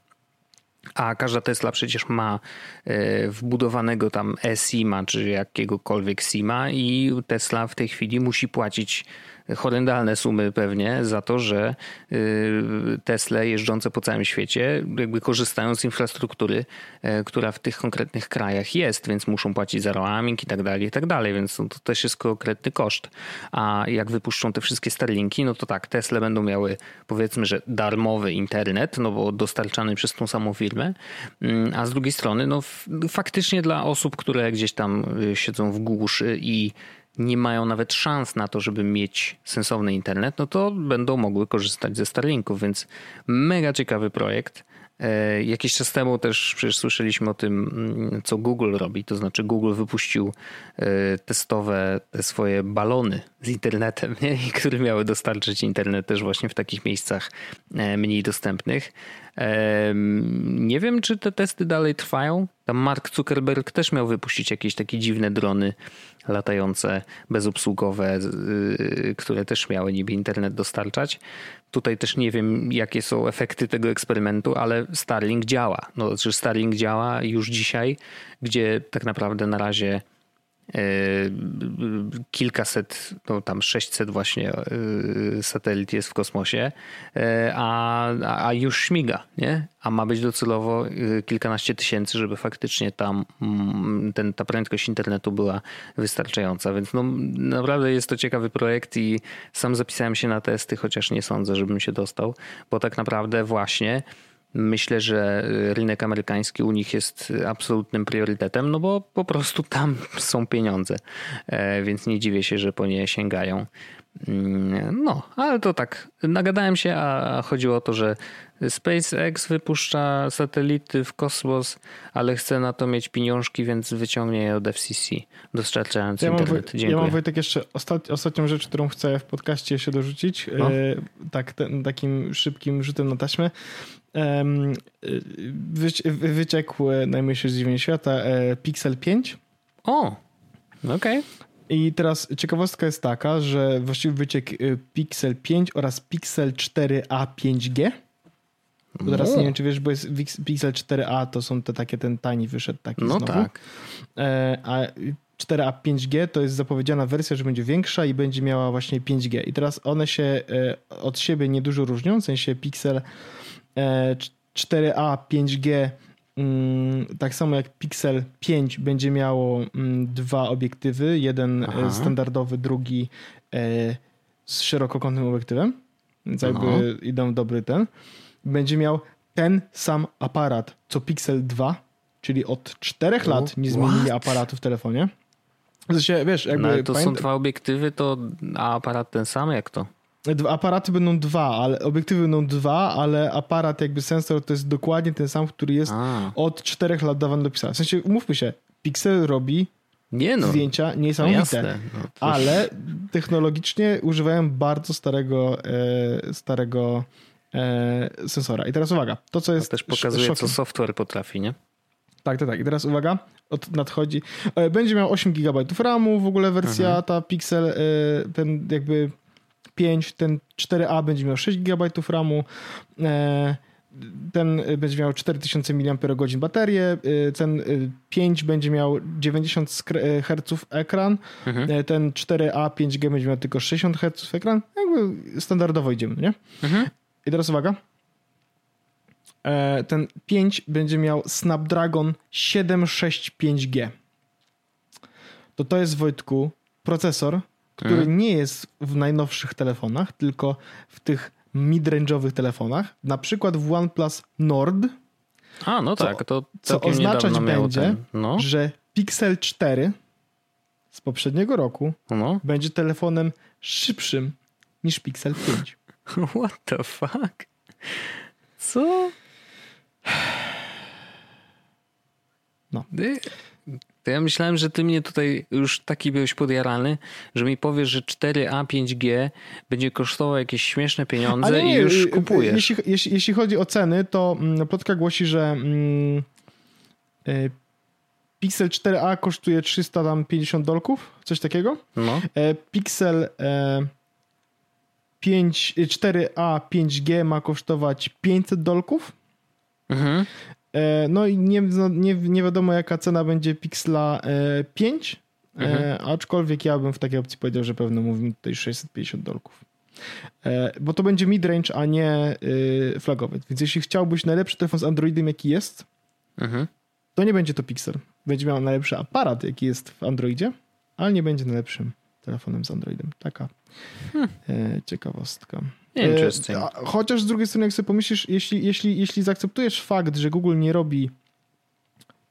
A każda Tesla przecież ma e, wbudowanego tam eSIMa czy jakiegokolwiek SIMa i Tesla w tej chwili musi płacić horrendalne sumy pewnie za to, że y, Tesle jeżdżące po całym świecie jakby korzystają z infrastruktury, e, która w tych konkretnych krajach jest, więc muszą płacić za roaming i tak dalej, i tak dalej, więc to też jest konkretny koszt. A jak wypuszczą te wszystkie Starlinki, no to tak, Tesla będą miały powiedzmy, że darmowy internet, no bo dostarczany przez tą samą firmę, mm, a z drugiej strony, no faktycznie dla osób, które gdzieś tam y, siedzą w głuszy i nie mają nawet szans na to, żeby mieć sensowny internet, no to będą mogły korzystać ze Starlinków, więc mega ciekawy projekt. E, jakiś czas temu też przecież słyszeliśmy o tym, mm, co Google robi. To znaczy, Google wypuścił e, testowe te swoje balony z internetem, nie? które miały dostarczyć internet też właśnie w takich miejscach e, mniej dostępnych. Nie wiem, czy te testy dalej trwają. Tam Mark Zuckerberg też miał wypuścić jakieś takie dziwne drony latające, bezobsługowe, y, które też miały niby internet dostarczać. Tutaj też nie wiem, jakie są efekty tego eksperymentu, ale Starlink działa. No, znaczy Starlink działa już dzisiaj, gdzie tak naprawdę na razie kilkaset, no tam 600 właśnie e, satelit jest w kosmosie, e, a, a już śmiga, nie? A ma być docelowo kilkanaście tysięcy, żeby faktycznie tam mm, ten, ta prędkość internetu była wystarczająca. Więc no, naprawdę jest to ciekawy projekt i sam zapisałem się na testy, chociaż nie sądzę, żebym się dostał, bo tak naprawdę właśnie Myślę, że rynek amerykański u nich jest absolutnym priorytetem, no bo po prostu tam <laughs> są pieniądze, e, więc nie dziwię się, że po nie sięgają. Mm, no, ale to tak, nagadałem się, a chodziło o to, że SpaceX wypuszcza satelity w kosmos, ale chce na to mieć pieniążki, więc wyciągnie je od FCC, dostarczając ja internet. Mam, ja mam Wojtek jeszcze ostat, ostatnią rzecz, którą chcę w podcaście się dorzucić, no. e, tak, ten, takim szybkim rzutem na taśmę wyciekł najmniejsze zdziwienie świata e, Pixel 5. O, okej. Okay. I teraz ciekawostka jest taka, że właściwie wyciekł e, Pixel 5 oraz Pixel 4a 5G. Bo teraz no. nie wiem, czy wiesz, bo jest Pixel 4a to są te takie, ten tani wyszedł taki No znowu. tak. E, a 4a 5G to jest zapowiedziana wersja, że będzie większa i będzie miała właśnie 5G. I teraz one się od siebie niedużo różnią, w sensie Pixel 4A 5G, mm, tak samo jak Pixel 5 będzie miało mm, dwa obiektywy, jeden e, Aha. standardowy, drugi e, z szerokokątnym obiektywem, więc jakby no. idą dobry ten. Będzie miał ten sam aparat co Pixel 2, czyli od 4 lat nie zmienili What? aparatu w telefonie. W sensie, wiesz, jakby... No, to pamięta... są dwa obiektywy, to a aparat ten sam, jak to? Aparaty będą dwa, ale obiektywy będą dwa, ale aparat jakby sensor to jest dokładnie ten sam, który jest A. od czterech lat dawany do Pixela. W sensie, umówmy się, Pixel robi nie no. zdjęcia niesamowite, no no, ale technologicznie używają bardzo starego, e, starego e, sensora. I teraz uwaga, to co jest To też pokazuje, szokiem. co software potrafi, nie? Tak, tak, tak. I teraz uwaga, od, nadchodzi. E, będzie miał 8 GB RAMu, w ogóle wersja mhm. ta Pixel, e, ten jakby 5, ten 4A będzie miał 6 GB RAMu, e, ten będzie miał 4000 mAh baterię, e, ten 5 e, będzie miał 90 Hz ekran, mhm. ten 4A 5G będzie miał tylko 60 Hz ekran, jakby standardowo idziemy, nie? Mhm. I teraz uwaga. Ten 5 będzie miał Snapdragon 765G. To to jest Wojtku procesor, który mhm. nie jest w najnowszych telefonach, tylko w tych midrange'owych telefonach. Na przykład w OnePlus Nord A, no co, tak, to co oznaczać będzie, ten, no. że Pixel 4 z poprzedniego roku no. będzie telefonem szybszym niż Pixel 5. <laughs> What the fuck? Co? No. To ja myślałem, że ty mnie tutaj już taki byłeś podjarany, że mi powiesz, że 4A 5G będzie kosztował jakieś śmieszne pieniądze nie, i już y, y, kupujesz. Jeśli, jeśli, jeśli, chodzi o ceny, to mm, plotka głosi, że mm, y, Pixel 4a kosztuje 350 dolków, coś takiego. No. E, Pixel 5, 4a 5G ma kosztować 500 dolków. Mhm. E, no i nie, no, nie, nie wiadomo jaka cena będzie Pixla 5, e, e, mhm. aczkolwiek ja bym w takiej opcji powiedział, że pewno mówimy tutaj 650 dolków. Bo to będzie midrange, a nie flagowy. Więc jeśli chciałbyś najlepszy telefon z Androidem, jaki jest, mhm. to nie będzie to Pixel. Będzie miał najlepszy aparat, jaki jest w Androidzie, ale nie będzie najlepszym telefonem z Androidem. Taka hmm. ciekawostka. E, chociaż z drugiej strony, jak sobie pomyślisz, jeśli, jeśli, jeśli zaakceptujesz fakt, że Google nie robi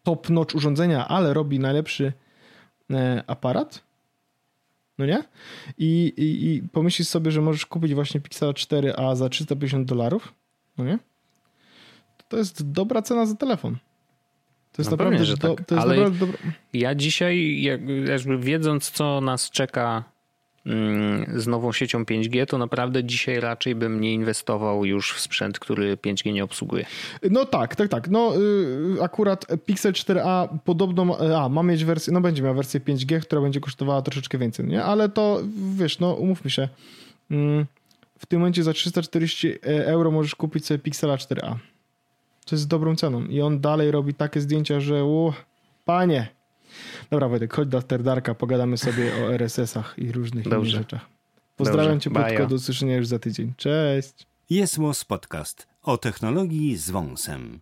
top-notch urządzenia, ale robi najlepszy e, aparat, no nie? I, i, I pomyślisz sobie, że możesz kupić właśnie Pixela 4a za 350 dolarów, no nie? To jest dobra cena za telefon. To jest no naprawdę, pewnie, że do, tak. to jest Ale dobra... ja dzisiaj, jakby wiedząc, co nas czeka Mm, z nową siecią 5G, to naprawdę dzisiaj raczej bym nie inwestował już w sprzęt, który 5G nie obsługuje. No tak, tak, tak. No y, akurat Pixel 4a podobno, a ma mieć wersję, no będzie miała wersję 5G, która będzie kosztowała troszeczkę więcej, nie? Ale to wiesz, no umówmy się. Mm, w tym momencie za 340 e, euro możesz kupić sobie Pixela 4a. To jest dobrą ceną. I on dalej robi takie zdjęcia, że u, panie, Dobra, Wojtek, chodź do After Darka, pogadamy sobie o RSS-ach i różnych Dobrze. innych rzeczach. Pozdrawiam Dobrze. cię, Płotko, do usłyszenia już za tydzień. Cześć! Jest Podcast o technologii z wąsem.